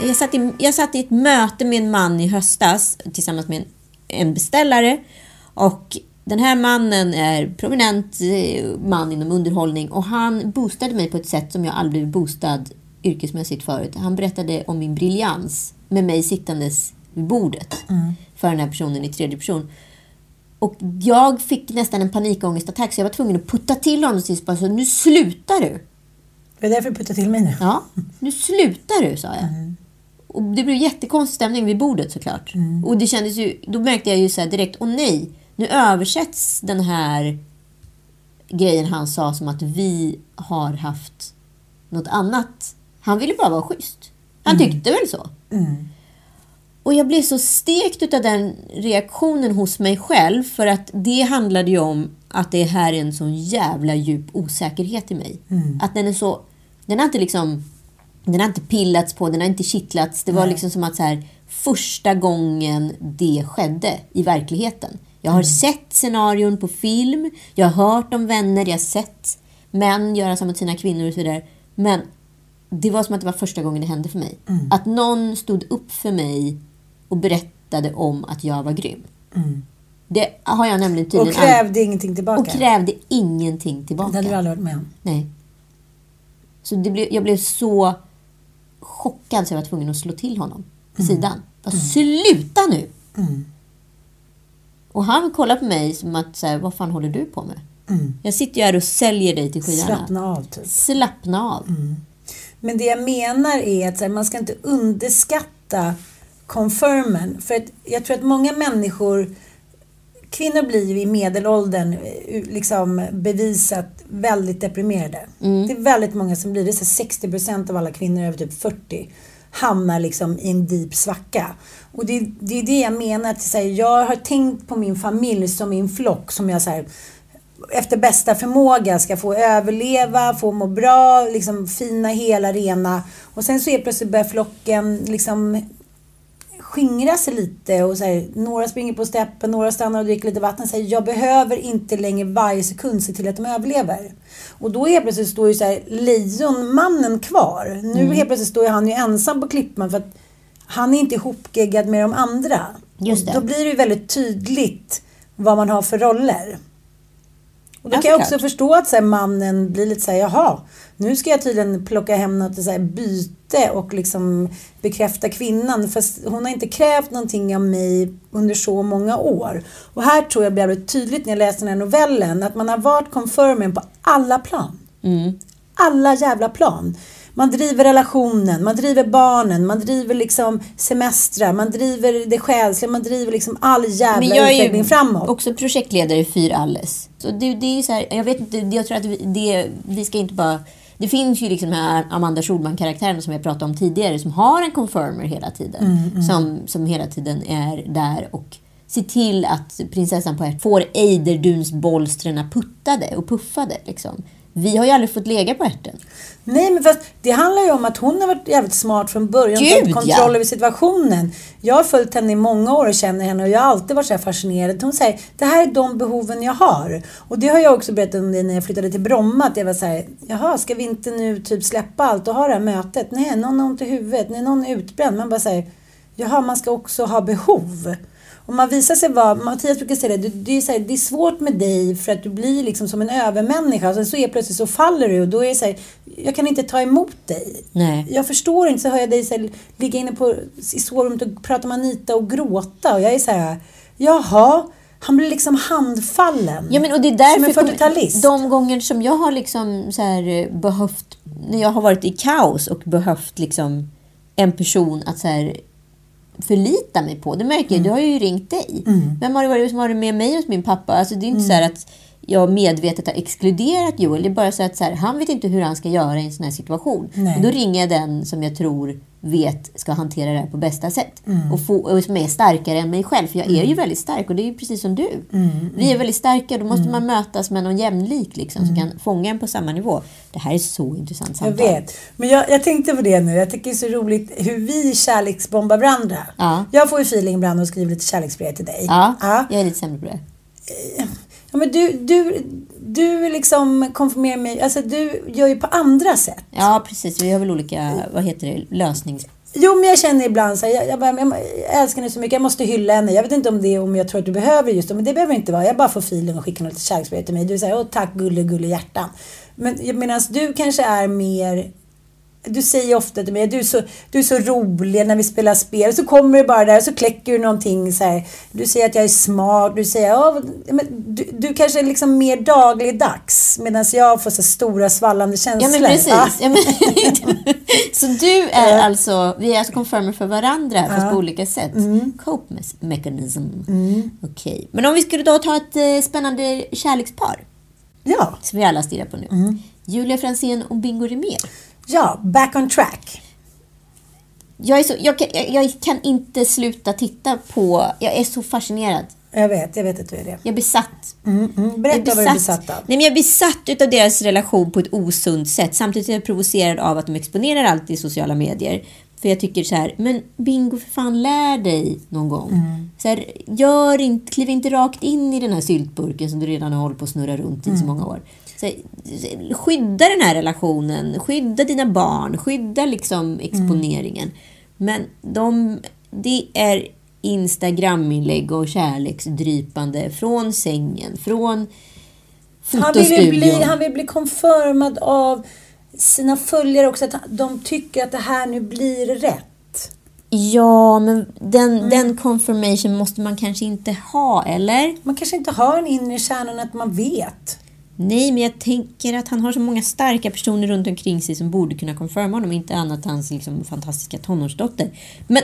Jag satt, i, jag satt i ett möte med en man i höstas tillsammans med en, en beställare. Och den här mannen är prominent eh, man inom underhållning och han boostade mig på ett sätt som jag aldrig blivit boostad yrkesmässigt förut. Han berättade om min briljans med mig sittandes vid bordet för den här personen i tredje person. Och jag fick nästan en panikångestattack så jag var tvungen att putta till honom tills bara så nu slutar du! Det är därför du puttar till mig nu. Ja, nu slutar du, sa jag. Och det blev jättekonstig stämning vid bordet såklart. Och det kändes ju, då märkte jag ju så direkt, åh nej, nu översätts den här grejen han sa som att vi har haft något annat. Han ville bara vara schysst. Han tyckte väl så. Och jag blev så stekt av den reaktionen hos mig själv för att det handlade ju om att det här är en sån jävla djup osäkerhet i mig. Att den är så... Den har inte liksom... Den har inte pillats på, den har inte kittlats. Det var liksom som att så här, första gången det skedde i verkligheten. Jag har sett scenarion på film, jag har hört om vänner, jag har sett män göra så mot sina kvinnor och så vidare. Men det var som att det var första gången det hände för mig. Att någon stod upp för mig och berättade om att jag var grym. Det har jag nämligen Och tydligen krävde ingenting tillbaka. och krävde ingenting Det tillbaka. hade du aldrig varit med om. Nej. Så det blev, jag blev så chockad så jag var tvungen att slå till honom på sidan. Bara, Sluta nu! Och han kollar på mig som att, så här, vad fan håller du på med? Jag sitter ju här och säljer dig till skyarna. Slappna av typ. Slappna av. Men det jag menar är att här, man ska inte underskatta confirmen. För att jag tror att många människor, kvinnor blir ju i medelåldern eh, liksom bevisat väldigt deprimerade. Det är väldigt många som blir det. så här 60% av alla kvinnor över typ 40 hamnar liksom i en deep svacka. Och det, det är det jag menar. Att så här, jag har tänkt på min familj som min flock som jag så här, efter bästa förmåga ska få överleva, få må bra, liksom fina, hela, rena. Och sen så är plötsligt börjar flocken liksom skingra sig lite och så här, några springer på steppen, några stannar och dricker lite vatten. Så här, jag behöver inte längre varje sekund se till att de överlever. Och då helt plötsligt står ju så här, lejonmannen kvar. Nu helt plötsligt står ju han ju ensam på klippan för att han är inte ihopgeggad med de andra. Just Och det. Då blir det ju väldigt tydligt vad man har för roller. Och då Ja, kan jag också förstå att så här, mannen blir lite så här, jaha, nu ska jag tydligen plocka hem något så här, byte och liksom bekräfta kvinnan. Fast hon har inte krävt någonting av mig under så många år. Och här tror jag blev det tydligt när jag läste den här novellen att man har varit confirmen på alla plan. Alla jävla plan. Man driver relationen, man driver barnen, man driver liksom semestrar, man driver det själsliga, man driver liksom all jävla Men jag är ju framåt. också projektledare i Fyr Alles. Så det, det är ju så här, jag vet inte, jag tror att vi, det, vi ska inte bara... Det finns ju liksom den här Amanda Schulman-karaktären som jag pratade om tidigare som har en confirmer hela tiden. Som, som hela tiden är där och ser till att prinsessan på ert får Eiderdunsbolstren puttade och puffade. Liksom. Vi har ju aldrig fått lägga på ärten. Nej, men fast det handlar ju om att hon har varit jävligt smart från början. Gud, tagit kontroll ja. över situationen. Jag har följt henne i många år och känner henne och jag har alltid varit så här fascinerad. Hon säger, det här är de behoven jag har. Och det har jag också berättat om det när jag flyttade till Bromma. Att jag var så här, jaha, ska vi inte nu typ släppa allt och ha det här mötet? Nej, någon har ont i huvudet. Nej, någon är utbränd. Man bara säger, jaha, man ska också ha behov. Och man visar sig vara, Mattias brukar säga det, det, är så här, det är svårt med dig för att du blir liksom som en övermänniska. Och sen så är plötsligt så faller du och då är det så här, jag kan inte ta emot dig. Nej. Jag förstår inte, så hör jag dig så här, ligga inne på, i sovrummet och prata med Anita och gråta. Och jag är så här, jaha, han blir liksom handfallen. Ja, men och det är som därför en 40-talist. de gånger som jag har liksom så här eh, behövt, när jag har varit i kaos och behövt liksom en person att så här förlita mig på. Det märker jag, du har ju ringt dig. Vem har det varit som har varit med mig hos min pappa? Alltså det är inte så här att jag medvetet har exkluderat Joel. Det är bara så att så här, han vet inte hur han ska göra i en sån här situation. Nej. Och då ringer jag den som jag tror vet ska hantera det här på bästa sätt. Och, få, och som är starkare än mig själv. För jag är ju väldigt stark och det är ju precis som du. Vi är väldigt starka. Då måste man mötas med någon jämlik liksom, som kan fånga en på samma nivå. Det här är så intressant Jag samtal. vet. Men jag, jag tänkte på det nu. Jag tycker det är så roligt hur vi kärleksbombar varandra. Ja. Jag får ju feeling ibland och skriver lite kärleksbrev till dig. Ja, ja. jag är lite sämre på det. Ja, men du, du, du liksom konfirmerar mig. Alltså du gör ju på andra sätt. Ja, precis. Vi har väl olika, vad heter det, lösnings... Jo, men jag känner ibland så här, jag, jag, bara, jag, jag älskar henne så mycket, jag måste hylla henne. Jag vet inte om det är om jag tror att du behöver just det, men det behöver inte vara. Jag bara får feeling och skickar något kärleksbrev till mig. Du säger, åh tack gulle, gulle hjärtan. Men medan du kanske är mer du säger ofta till mig du är, så, du är så rolig när vi spelar spel. Så kommer du bara där och så kläcker du någonting så här. Du säger att jag är smart. Du säger ja, men du, du kanske är liksom mer dagligdags. Medan jag får så stora svallande känslor. Ja, men precis. Ja. Ja, men, så du är alltså, vi är alltså confirmer för varandra, fast på olika sätt. Cope mes- mechanism. Okej. Men om vi skulle då ta ett eh, spännande kärlekspar, ja. som vi alla stirrar på nu. Julia Franzén och Bingo Rimér. Ja, back on track. Jag, är så, jag, kan, jag, kan inte sluta titta på... Jag är så fascinerad. Jag vet, jag vet att du är det. Jag är besatt. Mm, mm. Berätta vad du är besatt av. Nej, men jag är besatt utav deras relation på ett osunt sätt. Samtidigt är jag provocerad av att de exponerar allt i sociala medier. För jag tycker så här, men Bingo för fan lär dig någon gång. Mm. Så här, gör inte, kliv inte rakt in i den här syltburken som du redan har hållit på att snurra runt i Mm. så många år. Här, skydda den här relationen, skydda dina barn, skydda liksom exponeringen. Men de, det är Instagram-inlägg och kärleksdrypande från sängen, från Han vill, bli, han vill bli confirmad av sina följare också. Att de tycker att det här nu blir rätt. Ja, men den, Mm. den confirmation måste man kanske inte ha, eller? Man kanske inte har en inre kärnan att man vet. Nej, men jag tänker att han har så många starka personer runt omkring sig som borde kunna confirma honom, inte annat hans liksom, fantastiska tonårsdotter. Men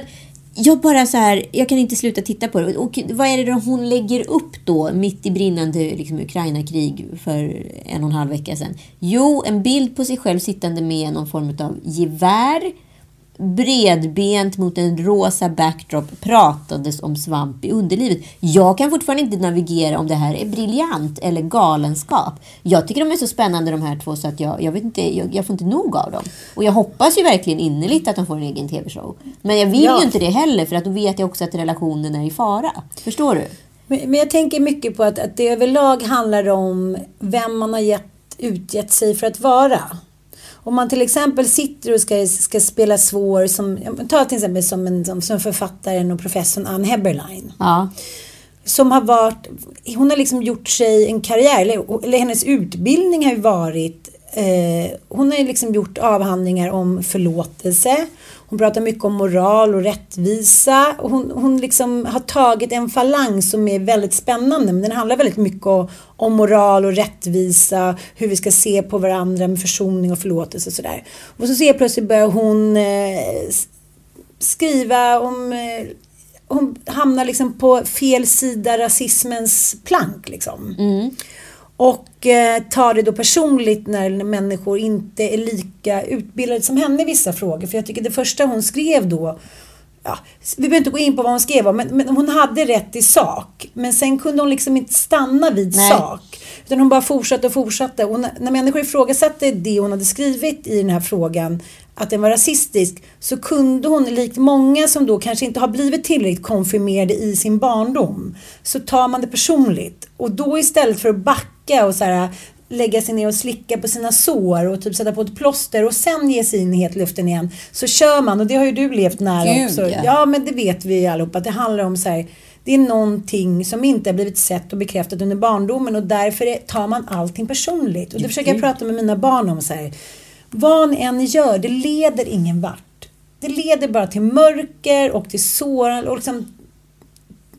jag bara så här, jag kan inte sluta titta på det. Och vad är det då hon lägger upp då, mitt i brinnande liksom, Ukraina-krig för en och en halv vecka sedan? Jo, en bild på sig själv sittande med någon form av gevär, bredbent mot en rosa backdrop pratades om svamp i underlivet. Jag kan fortfarande inte navigera om det här är briljant eller galenskap. Jag tycker de är så spännande de här två så att jag, jag, vet inte, jag, jag får inte nog av dem. Och jag hoppas ju verkligen innerligt att de får en egen TV-show. Men jag vill Ja. ju inte det heller för att då vet jag också att relationen är i fara. Förstår du? Men, jag tänker mycket på att, att det överlag handlar om vem man har gett, utgett sig för att vara. Om man till exempel sitter och ska, ska spela svår, som, ta till exempel som, en, som, som författaren och professorn Ann Heberlein. Ja. Som har varit, hon har liksom gjort sig en karriär, eller, eller hennes utbildning har ju varit, eh, hon har ju liksom gjort avhandlingar om förlåtelse. Hon pratar mycket om moral och rättvisa. Och hon, hon liksom har tagit en falang som är väldigt spännande. Men den handlar väldigt mycket om, om moral och rättvisa. Hur vi ska se på varandra med försoning och förlåtelse och sådär. Och så ser jag plötsligt börjar hon eh, skriva om eh, hon hamnar liksom på fel sida rasismens plank liksom. Mm. Och eh, tar det då personligt när människor inte är lika utbildade som henne i vissa frågor. För jag tycker det första hon skrev då Ja, vi behöver inte gå in på vad hon skrev om, men, men hon hade rätt i sak. Men sen kunde hon liksom inte stanna vid Nej. sak. Utan hon bara fortsatte och fortsatte. Och när, när människor ifrågasatte det hon hade skrivit i den här frågan, att den var rasistisk, så kunde hon, likt många som då kanske inte har blivit tillräckligt konfirmerade i sin barndom, så tar man det personligt. Och då istället för att backa och så här, lägga sig ner och slicka på sina sår och typ sätta på ett plåster och sen ge sig in i hetluften igen. Så kör man och det har ju du levt nära Gud, också. ja. Ja men det vet vi allihopa det handlar om så här. Det är någonting som inte har blivit sett och bekräftat under barndomen och därför är- tar man allting personligt. Och det försöker jag prata med mina barn om så här. Vad ni än gör, det leder ingen vart. Det leder bara till mörker och till sår och liksom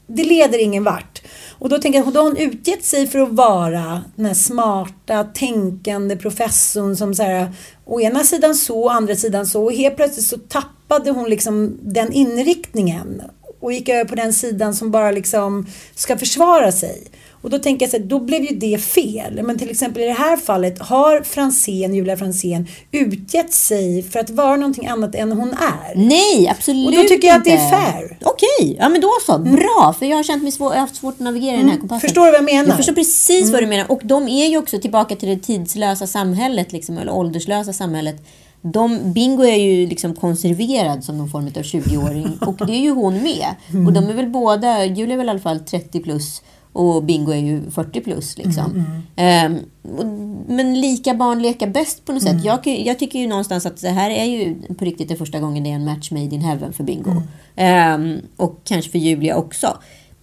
det leder ingen vart. Och då tänker jag, då har hon utgett sig för att vara den här smarta, tänkande professorn som så här, å ena sidan så, å andra sidan så. Och helt plötsligt så tappade hon liksom den inriktningen och gick över på den sidan som bara liksom ska försvara sig. Och då tänker jag så här, då blev ju det fel. Men till exempel i det här fallet har Fransén, Julia Fransén utgett sig för att vara någonting annat än hon är. Nej, absolut Och då tycker jag att det är inte. fair. Mm. Okej, ja men då så. Bra, för jag har känt mig svår, jag har haft svårt att navigera i den här kompassen. Förstår du vad jag menar? Jag förstår precis Mm. vad du menar. Och de är ju också tillbaka till det tidslösa samhället, liksom, eller ålderslösa samhället. De, Bingo är ju liksom konserverad som någon form av 20-åring och det är ju hon med. Mm. Och de är väl båda, Julia är väl i alla fall 30 plus och Bingo är ju 40 plus. Liksom. Mm, Ehm, och, men lika barn leka bäst på något Mm. sätt. Jag, jag tycker ju någonstans att det här är ju på riktigt det första gången det är en match made in heaven för Bingo. Mm. Ehm, och kanske för Julia också.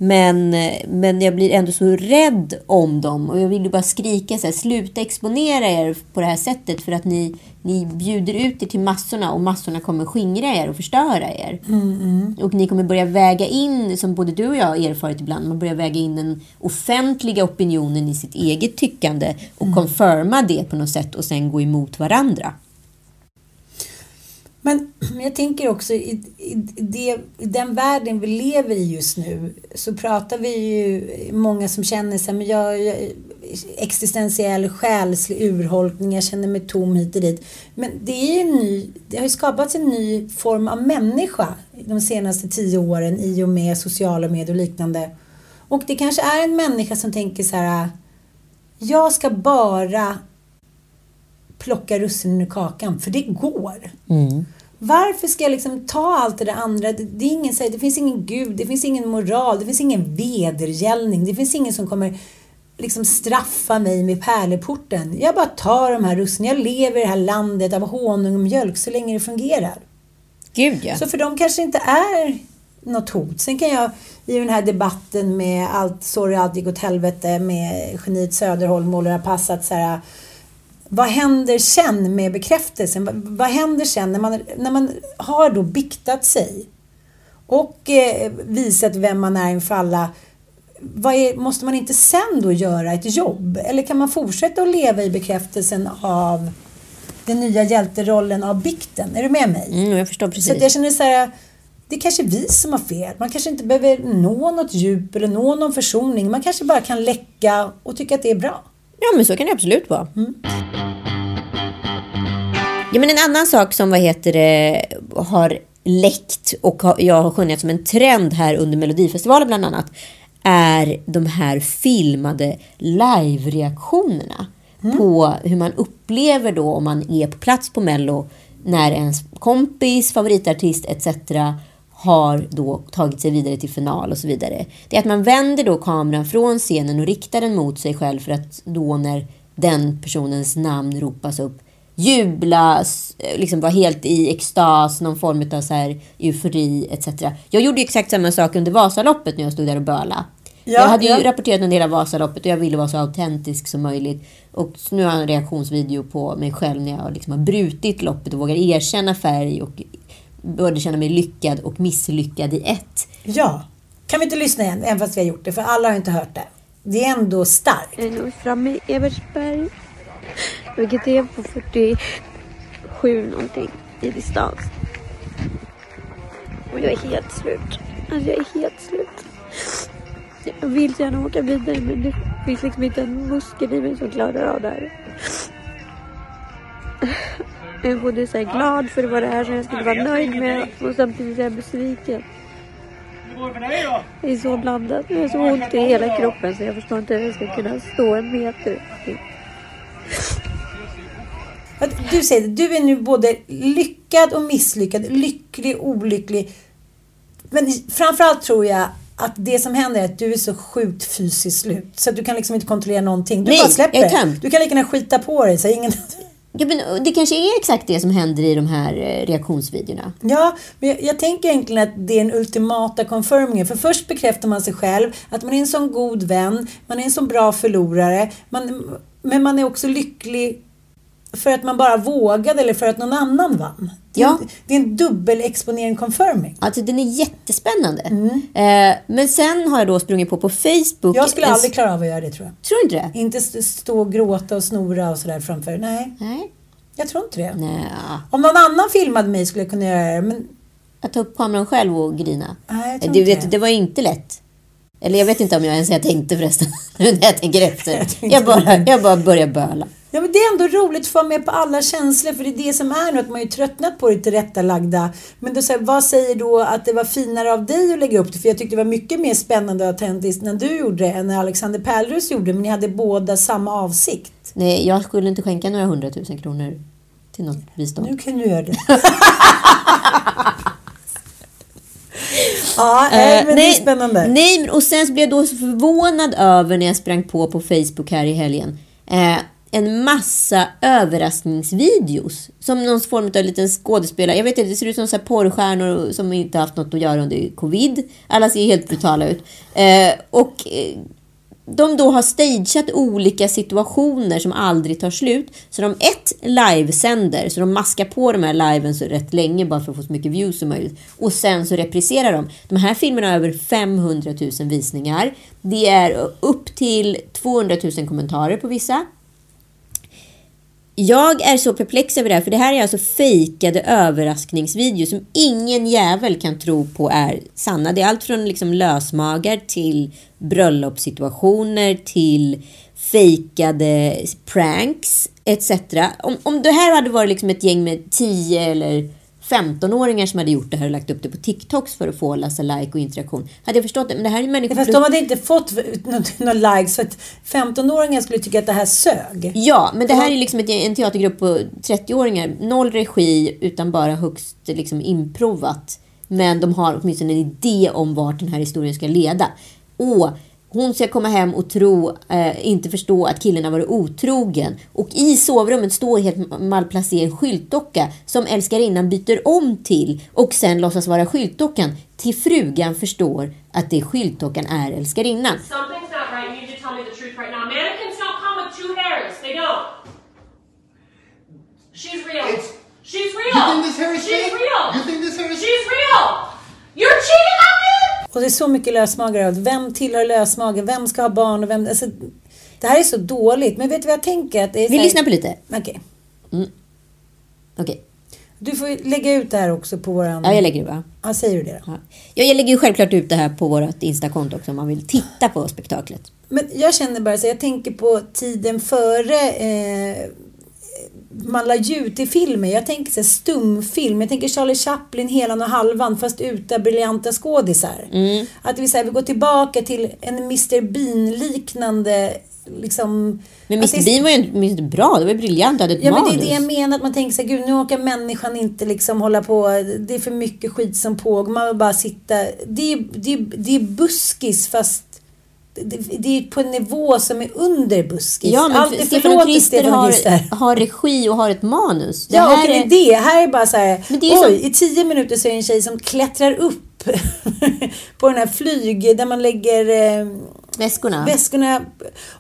Men, men jag blir ändå så rädd om dem och jag vill ju bara skrika så här, sluta exponera er på det här sättet för att ni, ni bjuder ut er till massorna och massorna kommer skingra er och förstöra er. Och ni kommer börja väga in, som både du och jag har erfarit ibland, man börjar väga in den offentliga opinionen i sitt eget tyckande och confirma det på något sätt och sen gå emot varandra. Men jag tänker också i, i, det, i den världen vi lever i just nu så pratar vi ju många som känner sig men jag, jag, existentiell själslig urholkning, jag känner mig tom hit och dit. Men det är ju en ny, det har ju skapats en ny form av människa de senaste tio åren i och med sociala medier och liknande. Och det kanske är en människa som tänker så här jag ska bara plocka russinen ur kakan, för det går. Varför ska jag liksom ta allt det där andra? Det, det, är ingen, det finns ingen gud, det finns ingen moral, det finns ingen vedergällning, det finns ingen som kommer liksom straffa mig med pärleporten. Jag bara tar de här russinen, jag lever i det här landet av honung och mjölk så länge det fungerar. Gud ja. Så för dem kanske inte är något hot. Sen kan jag i den här debatten med allt, sorry allt gick åt helvete med geniet Söderholm och Laura Pass att så här, vad händer sen med bekräftelsen? Vad, vad händer sen när man, när man har då biktat sig och eh, visat vem man är inför alla? Är, måste man inte sen då göra ett jobb? Eller kan man fortsätta att leva i bekräftelsen av den nya hjälterollen av bikten? Är du med mig? Mm, jag förstår precis. Så jag känner så här, det är kanske vi som har fel. Man kanske inte behöver nå något djup eller nå någon försoning. Man kanske bara kan läcka och tycka att det är bra. Ja, men så kan det absolut vara. Ja, men en annan sak som vad heter det, har läckt och jag har skönjat som en trend här under Melodifestivalen bland annat är de här filmade live-reaktionerna på hur man upplever då om man är på plats på Mello när ens kompis, favoritartist etc. har då tagit sig vidare till final och så vidare. Det är att man vänder då kameran från scenen och riktar den mot sig själv för att då när den personens namn ropas upp jubla, s- liksom vara helt i extas, någon form av så här eufori etc. Jag gjorde ju exakt samma sak under Vasaloppet när jag stod där och böla. Ja, jag hade ju ja. rapporterat en del av Vasaloppet och jag ville vara så autentisk som möjligt. Och nu har jag en reaktionsvideo på mig själv när jag liksom har brutit loppet och vågar erkänna färg och började känna mig lyckad och misslyckad i ett. Ja. Kan vi inte lyssna igen, även fast vi har gjort det? För alla har inte hört det. Det är ändå starkt. Jag är nog framme i Evertsberg. Vilket är på 47 någonting i distans. Och jag är helt slut. Alltså jag är helt slut. Jag vill gärna åka vidare men det finns liksom inte en muskel i mig som klarar av det här. Jag är både så här glad för vad det är som jag skulle vara nöjd med och samtidigt är jag besviken. Det är så blandat. Jag har så ont i hela kroppen så jag förstår inte hur jag ska kunna stå en meter. Att Du säger det, du är nu både lyckad och misslyckad, lycklig och olycklig. Men framförallt tror jag att det som händer är att du är så sjukt fysiskt slut. Så att du kan liksom inte kontrollera någonting. Du Nej, bara släpper jag tömd. Du kan lika gärna skita på dig. Så ingen... Ja, men det kanske är exakt det som händer i de här eh, reaktionsvideorna. Ja, men jag, jag tänker egentligen att det är den ultimata confirmingen. För först bekräftar man sig själv, att man är en sån god vän, man är en sån bra förlorare. Man, men man är också lycklig för att man bara vågade eller för att någon annan vann. Det är, Ja. en, det är en dubbelexponering confirming. Alltså den är jättespännande. Eh, men sen har jag då sprungit på på Facebook. Jag skulle en- aldrig klara av att göra det tror jag. Tror du inte det? Inte st- stå och gråta och snora och sådär framför. Nej, Nej. jag tror inte det. Nej. Om någon annan filmade mig skulle jag kunna göra det. Men Att ta upp kameran själv och grina. nej, jag tror Du inte vet, det var inte lätt. Eller jag vet inte om jag ens jag tänkte förresten. Jag tänker efter. Jag bara, jag bara börjar böla. Ja, men det är ändå roligt att få med på alla känslor för det är det som är nu att man ju tröttnat på det tillrättalagda. Men då, så här, vad säger då att det var finare av dig att lägga upp det? För jag tyckte det var mycket mer spännande och autentiskt när du gjorde det än när Alexander Pärlros gjorde. Men ni hade båda samma avsikt. Nej, jag skulle inte skänka några hundratusen kronor till något bistånd. Nu kan du göra det. ja, nej, Eh, men det är spännande. Nej, och sen så blev jag då så förvånad över när jag sprang på på Facebook här i helgen. En massa överraskningsvideos. Som någon form av liten skådespelare. Jag vet inte, det ser ut som så här porrstjärnor som inte haft något att göra under covid. Alla ser helt brutala ut. Eh, och eh, de då har stageat olika situationer som aldrig tar slut. Så de ett livesänder, så de maskar på de här liven så rätt länge bara för att få så mycket views som möjligt. Och sen så repriserar de. De här filmerna har över 500 000 visningar. Det är upp till 200 000 kommentarer på vissa. Jag är så perplex över det här, för det här är alltså fejkade överraskningsvideos som ingen jävel kan tro på är sanna. Det är allt från liksom lösmagar till bröllopssituationer till fejkade pranks etc. Om, om det här hade varit liksom ett gäng med 10 eller 15-åringar som hade gjort det här och lagt upp det på TikToks för att få läsa like och interaktion. Hade jag förstått det. Men det här är människor... Fast de hade inte fått några likes för att 15-åringar skulle tycka att det här sög. Ja, men det här är liksom ett, en teatergrupp på 30-åringar. Noll regi, utan bara högst liksom improvat. Men de har åtminstone en idé om vart den här historien ska leda. Och hon ska komma hem och tro, eh, inte förstå att killen har varit otrogen. Och i sovrummet står helt malplacerad skyltdocka som älskarinnan byter om till och sen låtsas vara skyltdockan till frugan förstår att det skyltdockan är älskarinnan. She's real. She's real. You think this hair is She's fake? real. You think this hair is She's real. You're cheating on me. Och det är så mycket lösmagar. Vem tillhör lösmagen? Vem ska ha barn? Och vem, alltså, det här är så dåligt. Men vet du vad jag tänker? Att det är Vi här- lyssnar på lite. Okej. Okej. Du får lägga ut det här också på våran... Ja, jag lägger det va? Ja, säger du det då? Ja. Ja, jag lägger ju självklart ut det här på vårt Instakonto också om man vill titta på spektaklet. Men jag känner bara så jag tänker på tiden före eh, man la ut i filmer. Jag tänker så här, stumfilm. Jag tänker Charlie Chaplin, Helan och Halvan fast utan briljanta skådisar. Mm. Att vi, så här, vi går tillbaka till en Mr Bean-liknande liksom... Men Mr Bean var ju inte bra, det var ju briljant, det hade ett Ja men manus. det är det jag menar, att man tänker så här, gud nu orkar människan inte liksom hålla på, det är för mycket skit som pågår, man vill bara sitta, det är, det är, det är buskis fast det, det är på en nivå som är under buskis. Ja, men Allt Stefan och Christer har, har regi och har ett manus. Det Ja, här och det är- det. Här är bara så här, Men det är oj, som- i tio minuter så är det en tjej som klättrar upp på den här flyg, där man lägger eh, Väskorna. väskorna.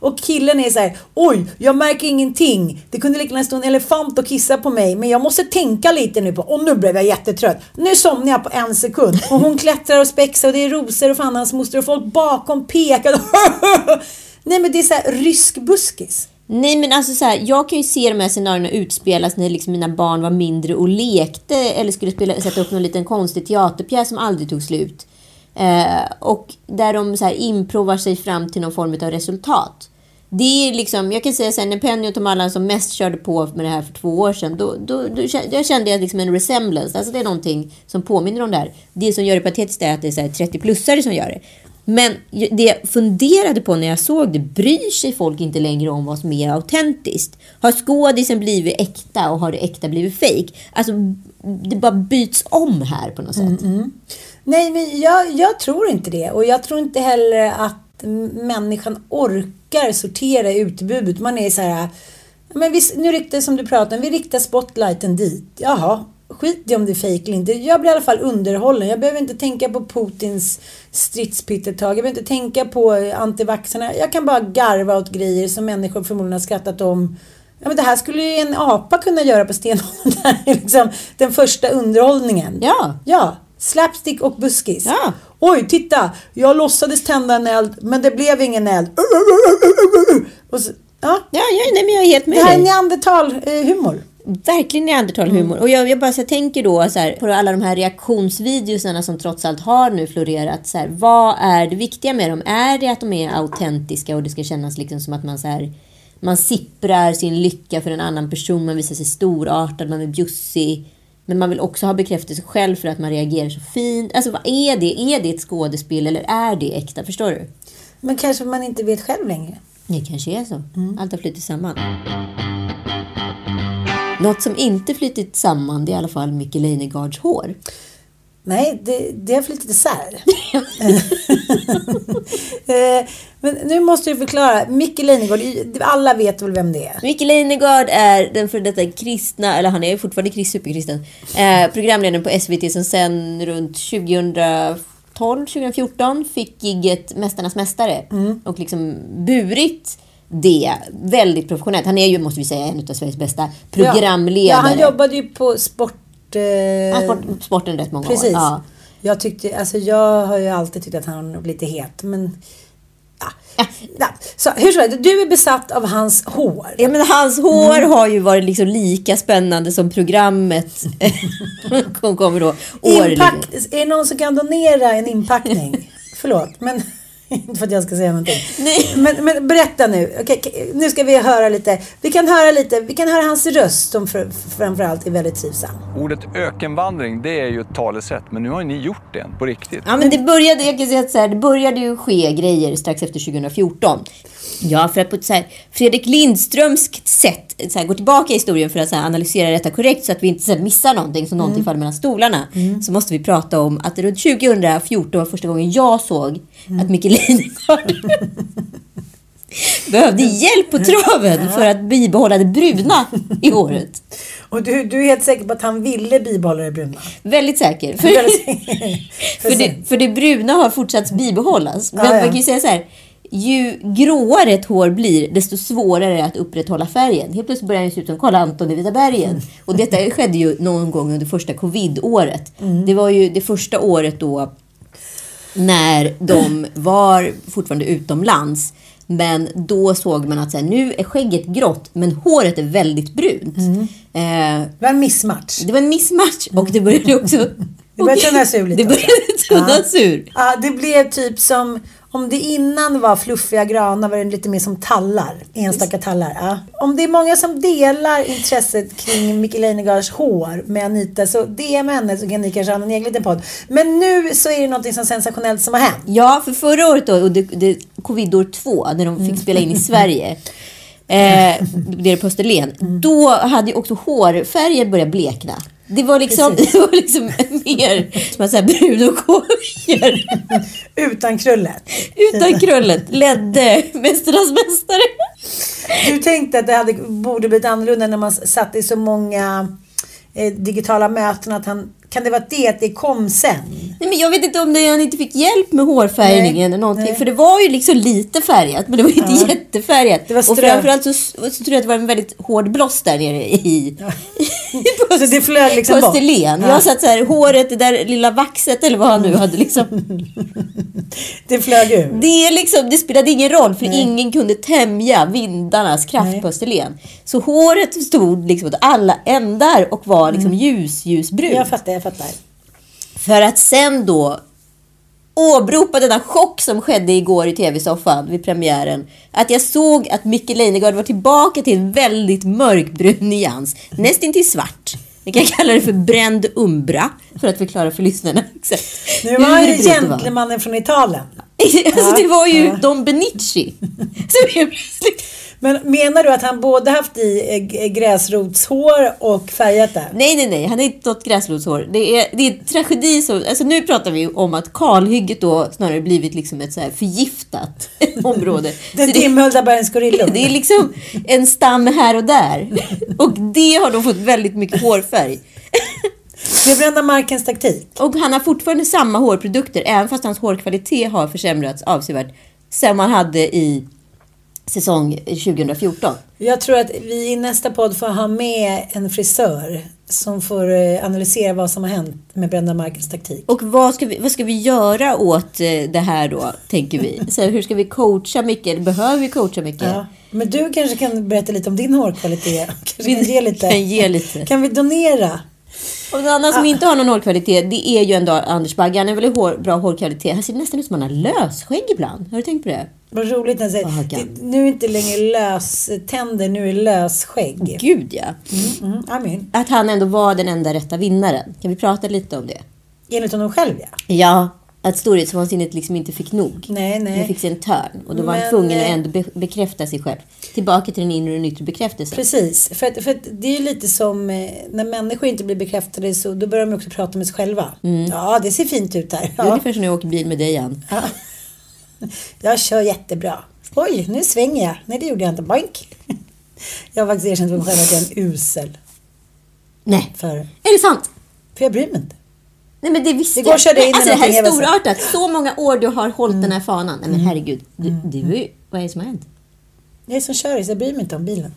Och killen är så här, oj, jag märker ingenting. Det kunde lika gärna stå en elefant och kissa på mig, men jag måste tänka lite nu på, och nu blev jag jättetrött. Nu somnar jag på en sekund. Och hon klättrar och spexar och det är rosor och fan hans moster och folk bakom pekar. Nej men det är så här rysk buskis. Nej men alltså så här, jag kan ju se de här scenarierna utspelas när liksom mina barn var mindre och lekte eller skulle spela, sätta upp någon liten konstig teaterpjäs som aldrig tog slut. Eh, och där de så här improvar sig fram till någon form av resultat. Det är liksom, jag kan säga sen när Penny och Tom Allan som mest körde på med det här för två år sedan, då, då, då jag kände jag liksom en resemblance. Alltså det är någonting som påminner om det här. Det som gör det patetiskt är att det är 30-plussare som gör det. Men det jag funderade på när jag såg det, bryr sig folk inte längre om vad som är autentiskt? Har skådisen blivit äkta och har det äkta blivit fejk? Alltså, det bara byts om här på något sätt. Mm, mm. Nej, men jag, jag tror inte det. Och jag tror inte heller att människan orkar sortera utbudet. Man är så här... Men vi, nu riktar, som du pratar om, vi riktar spotlighten dit. Jaha, skit i om det är fejk eller inte. Jag blir i alla fall underhållen. Jag behöver inte tänka på Putins stridspittetag. Jag behöver inte tänka på eh, antivaxxarna. Jag kan bara garva åt grejer som människor förmodligen har skrattat om. Ja, men det här skulle ju en apa kunna göra på Stenholmen. Liksom den första underhållningen. Ja. Ja, slapstick och buskis. Ja. Oj, titta! Jag låtsades tända en eld, men det blev ingen eld. Så, ja. Ja, ja nej, men jag är helt med Det här är neandertal-humor. Verkligen neandertalhumor. Och jag, jag bara så här, tänker då så här, på alla de här reaktionsvideosarna som trots allt har nu florerat. Så här, vad är det viktiga med dem? Är det att de är autentiska och det ska kännas liksom som att man så här, man sipprar sin lycka för en annan person, man visar sig storartad, man är bjussig. Men man vill också ha bekräftelse själv för att man reagerar så fint. Alltså vad är det? Är det ett skådespel eller är det äkta? Förstår du? Men kanske man inte vet själv längre. Det kanske är så. Allt har flutit samman. Något som inte flutit samman det är i alla fall Micke Leijnegards hår. Nej, det, det har flyttat isär. Men nu måste du förklara. Micke Leijnegard, alla vet väl vem det är? Micke Leijnegard är den för detta kristna, eller han är fortfarande krist, superkristen, eh, programledaren på SVT som sen runt 2012, 2014 fick gigget Mästarnas Mästare och liksom burit det väldigt professionellt. Han är ju, måste vi säga, en av Sveriges bästa programledare. Ja, han jobbade ju på sport... Eh, Han har sport, sporten rätt många Precis. år. Ja. Jag tyckte, alltså jag har ju alltid tyckt att han var lite het, men... Ja. Ja. Så hur som helst, du är besatt av hans hår. Ja, men hans hår har ju varit liksom lika spännande som programmet som kommer då årligen. Inpack, är det någon som kan donera en inpackning? Förlåt, men inte för att jag ska säga någonting. Men, men berätta nu. Okej, okej, nu ska vi höra lite. Vi kan höra lite. Vi kan höra hans röst som för, framförallt är väldigt trivsam. Ordet ökenvandring, det är ju ett talesätt, men nu har ju ni gjort det på riktigt. Ja, men det började, jag kan säga så här, det började ju ske grejer strax efter 2014. Ja, för att på ett så här Fredrik Lindströmskt sätt så här, gå tillbaka i historien för att så här, analysera detta korrekt så att vi inte så här, missar någonting så någonting Mm. faller mellan stolarna. Så måste vi prata om att runt 2014 var första gången jag såg Mm. att Micke Leijnegard behövde hjälp på traven för att bibehålla det bruna i håret. Och du, du är helt säker på att han ville bibehålla det bruna? Väldigt säker. För, för, det, för det bruna har fortsatt bibehållas. Men Ja, ja. man kan ju säga så här. Ju gråare ett hår blir, desto svårare är det att upprätthålla färgen. Helt plötsligt börjar den se ut som Karl Anton i Vita bergen. Och detta skedde ju någon gång under första covid-året. Det var ju det första året då när de var fortfarande utomlands. Men då såg man att så här, nu är skägget grått, men håret är väldigt brunt. Eh, Det var en missmatch. det var en missmatch och det började också... Det började tunnas ur lite Det började tunnas ur. Ja, det blev typ som om det innan var fluffiga granar var det lite mer som tallar. Enstaka tallar. Ja. Om det är många som delar intresset kring Micke Leijnegards hår med Anita så DM henne så kan ni kanske ha en egen liten podd. Men nu så är det något som sensationellt som har hänt. Ja, för förra året då, och det, det, covid-år två, när de fick spela in i Sverige. Eh, det är på Österlen. Då hade ju också hårfärgen börjat blekna. Det var liksom, det var liksom mer som att säga brun och kårier. Utan krullet. Utan krullet ledde Mästarnas Mästare. Du tänkte att det hade, borde blivit annorlunda när man satt i så många eh, digitala möten. Att han, kan det vara det, att det kom sen? Nej, men jag vet inte om det, han inte fick hjälp med hårfärgningen Nej, eller någonting. nej. För det var ju liksom lite färgat, men det var inte Ja. jättefärgat. Det var och framförallt så, så tror jag att det var en väldigt hård bloss där nere i... Så det flög liksom på. Ja. Jag satt så här, håret, det där lilla vaxet eller vad han nu hade liksom. Det flög ur. Det, liksom, det spelade ingen roll för ingen kunde tämja vindarnas kraft Nej. på Österlen. Så håret stod liksom åt alla ändar och var liksom ljus, ljusbrunt. Jag fattar, jag fattar. För att sen då åberopa denna chock som skedde igår i tv-soffan vid premiären. Att jag såg att Micke Leijnegard var tillbaka till en väldigt mörkbrun nyans. Nästan till svart. Vi kan kalla det för bränd umbra för att förklara för lyssnarna exakt Nu var hur det gentlemannen från Italien. Alltså det var ju Ja. Don Benici. Som helt plötsligt Men menar du att han både haft i eh, g- gräsrotshår och färgat det? Nej, nej, nej. Han har inte något gräsrotshår. Det är, det är tragedi. Som, alltså nu pratar vi om att kalhygget då snarare blivit liksom ett så här förgiftat område. Den dimhöljda bergens gorillor. det är liksom en stam här och där. Och det har de fått väldigt mycket hårfärg. Det är brända markens taktik. Och han har fortfarande samma hårprodukter, även fast hans hårkvalitet har försämrats avsevärt sen man hade i säsong 2014. Jag tror att vi i nästa podd får ha med en frisör som får eh, analysera vad som har hänt med brända markens taktik. Och vad ska, vi, vad ska vi göra åt eh, det här då, tänker vi? Så hur ska vi coacha mycket? Behöver vi coacha mycket? Ja. Men du kanske kan berätta lite om din hårkvalitet? Kanske kan ge lite. Kan ge lite. Kan vi donera? Och en annan som inte har någon hårkvalitet, det är ju ändå Anders Bagge. Han är väl hår, bra hårkvalitet. Han ser nästan ut som han har lösskägg ibland. Har du tänkt på det? Vad roligt jag säger. Det, nu är inte längre löständer, nu är lösskägg. Gud ja. Mm, mm. Att han ändå var den enda rätta vinnaren. Kan vi prata lite om det? Enligt honom själv ja. Ja, att storhetsvansinnet liksom inte fick nog. Nej, nej. fick sig en törn. Och då var han tvungen att eh, ändå be- bekräfta sig själv. Tillbaka till den inre och den yttre bekräftelsen. Precis, för att, för att det är ju lite som eh, när människor inte blir bekräftade så då börjar de också prata med sig själva. Ja, det ser fint ut här. Det är Ja, ungefär som när jag åker bil med dig, Ann. jag kör jättebra. Oj, nu svänger jag. Nej, det gjorde jag inte. Boink. Jag har faktiskt erkänt för mig själv att jag är en usel Nej. för, Är det sant? för jag bryr mig inte. Nej men det visste jag. in alltså det här är storartat. Så många år du har hållit den här fanan. Nej men herregud. Du, du är. Vad är det som har hänt? Jag är som kör så jag bryr mig inte om bilen.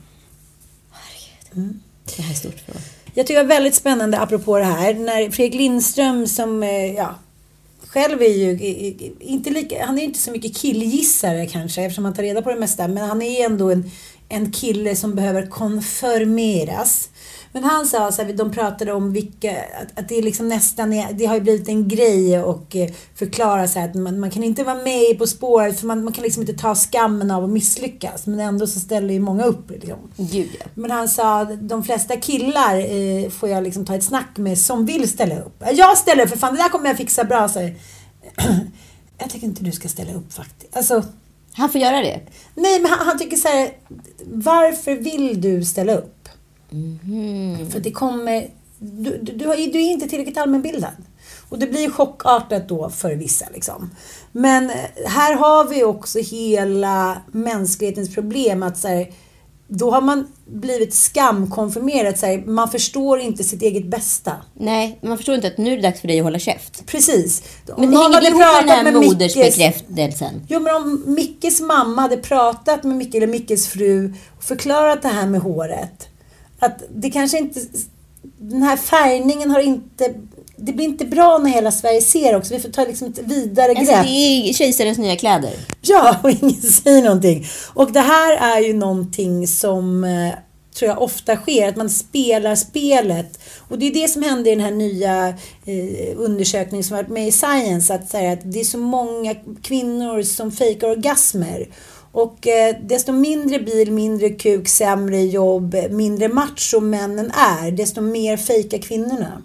Det här är stort för oss. Jag tycker det var väldigt spännande apropå det här. När Fredrik Lindström som, eh, ja, själv är ju inte lika, han är inte så mycket killgissare kanske eftersom han tar reda på det mesta. Men han är ändå en, en kille som behöver konfirmeras. Men han sa så här, de pratade om vilka, att, att det är liksom nästan, är, det har ju blivit en grej och eh, förklara så här att man, man kan inte vara med På spåret för man, man kan liksom inte ta skammen av att misslyckas. Men ändå så ställer ju många upp. Liksom. Gud ja. Men han sa att de flesta killar eh, får jag liksom ta ett snack med som vill ställa upp. Jag ställer upp för fan, det där kommer jag fixa bra. Så. Jag tycker inte du ska ställa upp faktiskt. Alltså, Han får göra det. nej, men han, han tycker så här. Varför vill du ställa upp? För det kommer... Du, du, du, är inte tillräckligt allmänbildad. Och det blir chockartat då för vissa. Liksom. Men eh, här har vi också hela mänsklighetens problem. att så här, Då har man blivit skamkonfirmerad. Så här, man förstår inte sitt eget bästa. Nej, man förstår inte att nu är det dags för dig att hålla käft. Precis. Men Om det någon hänger hade ihop med den här med modersbekräftelsen. Jo, men om Mickes mamma hade pratat med Micke eller Mickes fru och förklarat det här med håret. Att det kanske inte... Den här färgningen har inte... Det blir inte bra när hela Sverige ser också. Vi får ta liksom ett vidare Alltså grepp. det är kejsarens nya kläder. Ja, och ingen säger någonting. Och det här är ju någonting som eh, tror jag ofta sker, att man spelar spelet. Och det är det som hände i den här nya eh, undersökningen som varit med i Science, att, säga att det är så många kvinnor som fejkar orgasmer. Och eh, desto mindre bil, mindre kuk, sämre jobb, mindre macho männen är, desto mer fejkar kvinnorna.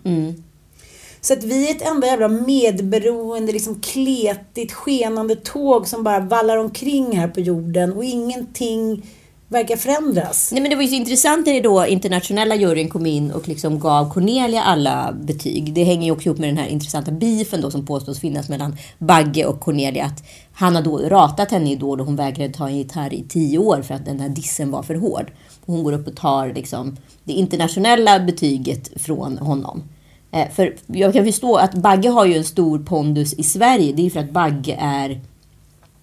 Så att vi är ett enda jävla medberoende, liksom kletigt, skenande tåg som bara vallar omkring här på jorden och ingenting verkar förändras. Nej men det var ju så intressant när det då internationella juryn kom in och liksom gav Cornelia alla betyg. Det hänger ju också ihop med den här intressanta beefen då som påstås finnas mellan Bagge och Cornelia. Att han har då ratat henne i då och hon vägrade ta en gitarr i tio år för att den här dissen var för hård. Och hon går upp och tar liksom det internationella betyget från honom. Eh, för jag kan förstå att Bagge har ju en stor pondus i Sverige. Det är ju för att Bagge är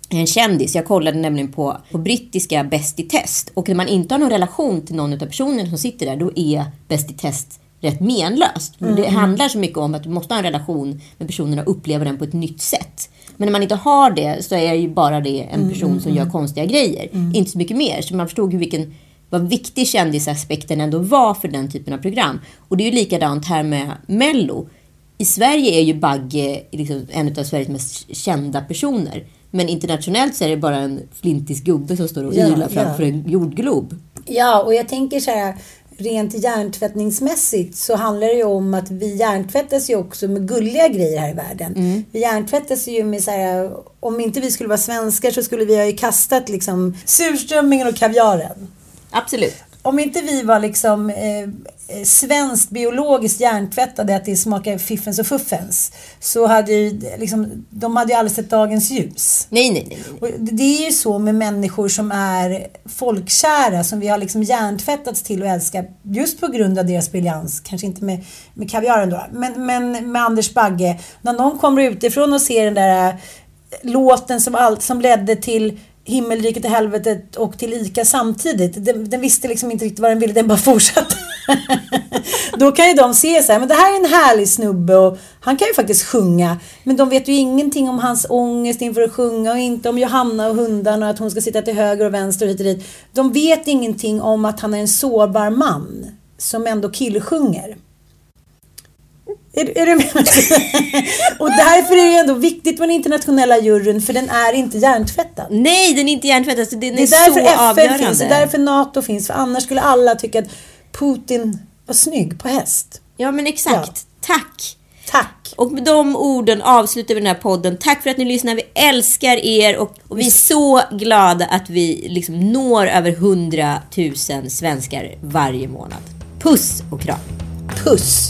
en kändis. Jag kollade nämligen på, på brittiska Bäst i test. Och när man inte har någon relation till någon av personerna som sitter där, då är Bäst i test rätt menlöst. För Det Mm. handlar så mycket om att du måste ha en relation med personerna och uppleva den på ett nytt sätt. Men när man inte har det så är ju bara det en Mm, person som gör konstiga grejer. Inte så mycket mer. Så man förstod hur vilken vad viktig kändisaspekten ändå var för den typen av program. Och det är ju likadant här med Mello. i Sverige är ju Bagge liksom en av Sveriges mest kända personer. Men internationellt så är det bara en flintisk gubbe som står och Ja, ylar framför ja. en jordglob. Ja, och jag tänker så här, rent hjärntvättningsmässigt så handlar det ju om att vi hjärntvättas ju också med gulliga grejer här i världen. Mm. Vi hjärntvättas ju med så här, om inte vi skulle vara svenskar så skulle vi ha ju kastat liksom surströmmingen och kaviaren. Absolut. Om inte vi var liksom eh, svenskt biologiskt hjärntvättade att det smakar fiffens och fuffens så hade ju liksom, de hade ju aldrig sett dagens ljus. Nej, nej, nej. Och det- är ju så med människor som är folkkära, som vi har liksom hjärntvättats till att älska just på grund av deras briljans. Kanske inte med, med kaviaren då, men, men med Anders Bagge. När någon kommer utifrån och ser den där eh, låten som, all, som ledde till Himmelriket och helvetet och till ICA samtidigt. Den, den visste liksom inte riktigt vad den ville, den bara fortsatte. Då kan ju de se så här, men det här är en härlig snubbe och han kan ju faktiskt sjunga. Men de vet ju ingenting om hans ångest inför att sjunga och inte om Johanna och hundarna och att hon ska sitta till höger och vänster och hit och dit. De vet ingenting om att han är en sårbar man som ändå killsjunger. Är, är du med? Och därför är det ändå viktigt med den internationella juryn för den är inte hjärntvättad. Nej, den är inte hjärntvättad. så Den Det är, är därför så FN avgörande. finns, det är därför NATO finns. För annars skulle alla tycka att Putin var snygg på häst. Ja, men exakt. Tack. Tack. Och med de orden avslutar vi den här podden. Tack för att ni lyssnar. Vi älskar er och, och vi är så glada att vi liksom når över 100 000 svenskar varje månad. Puss och kram. Puss.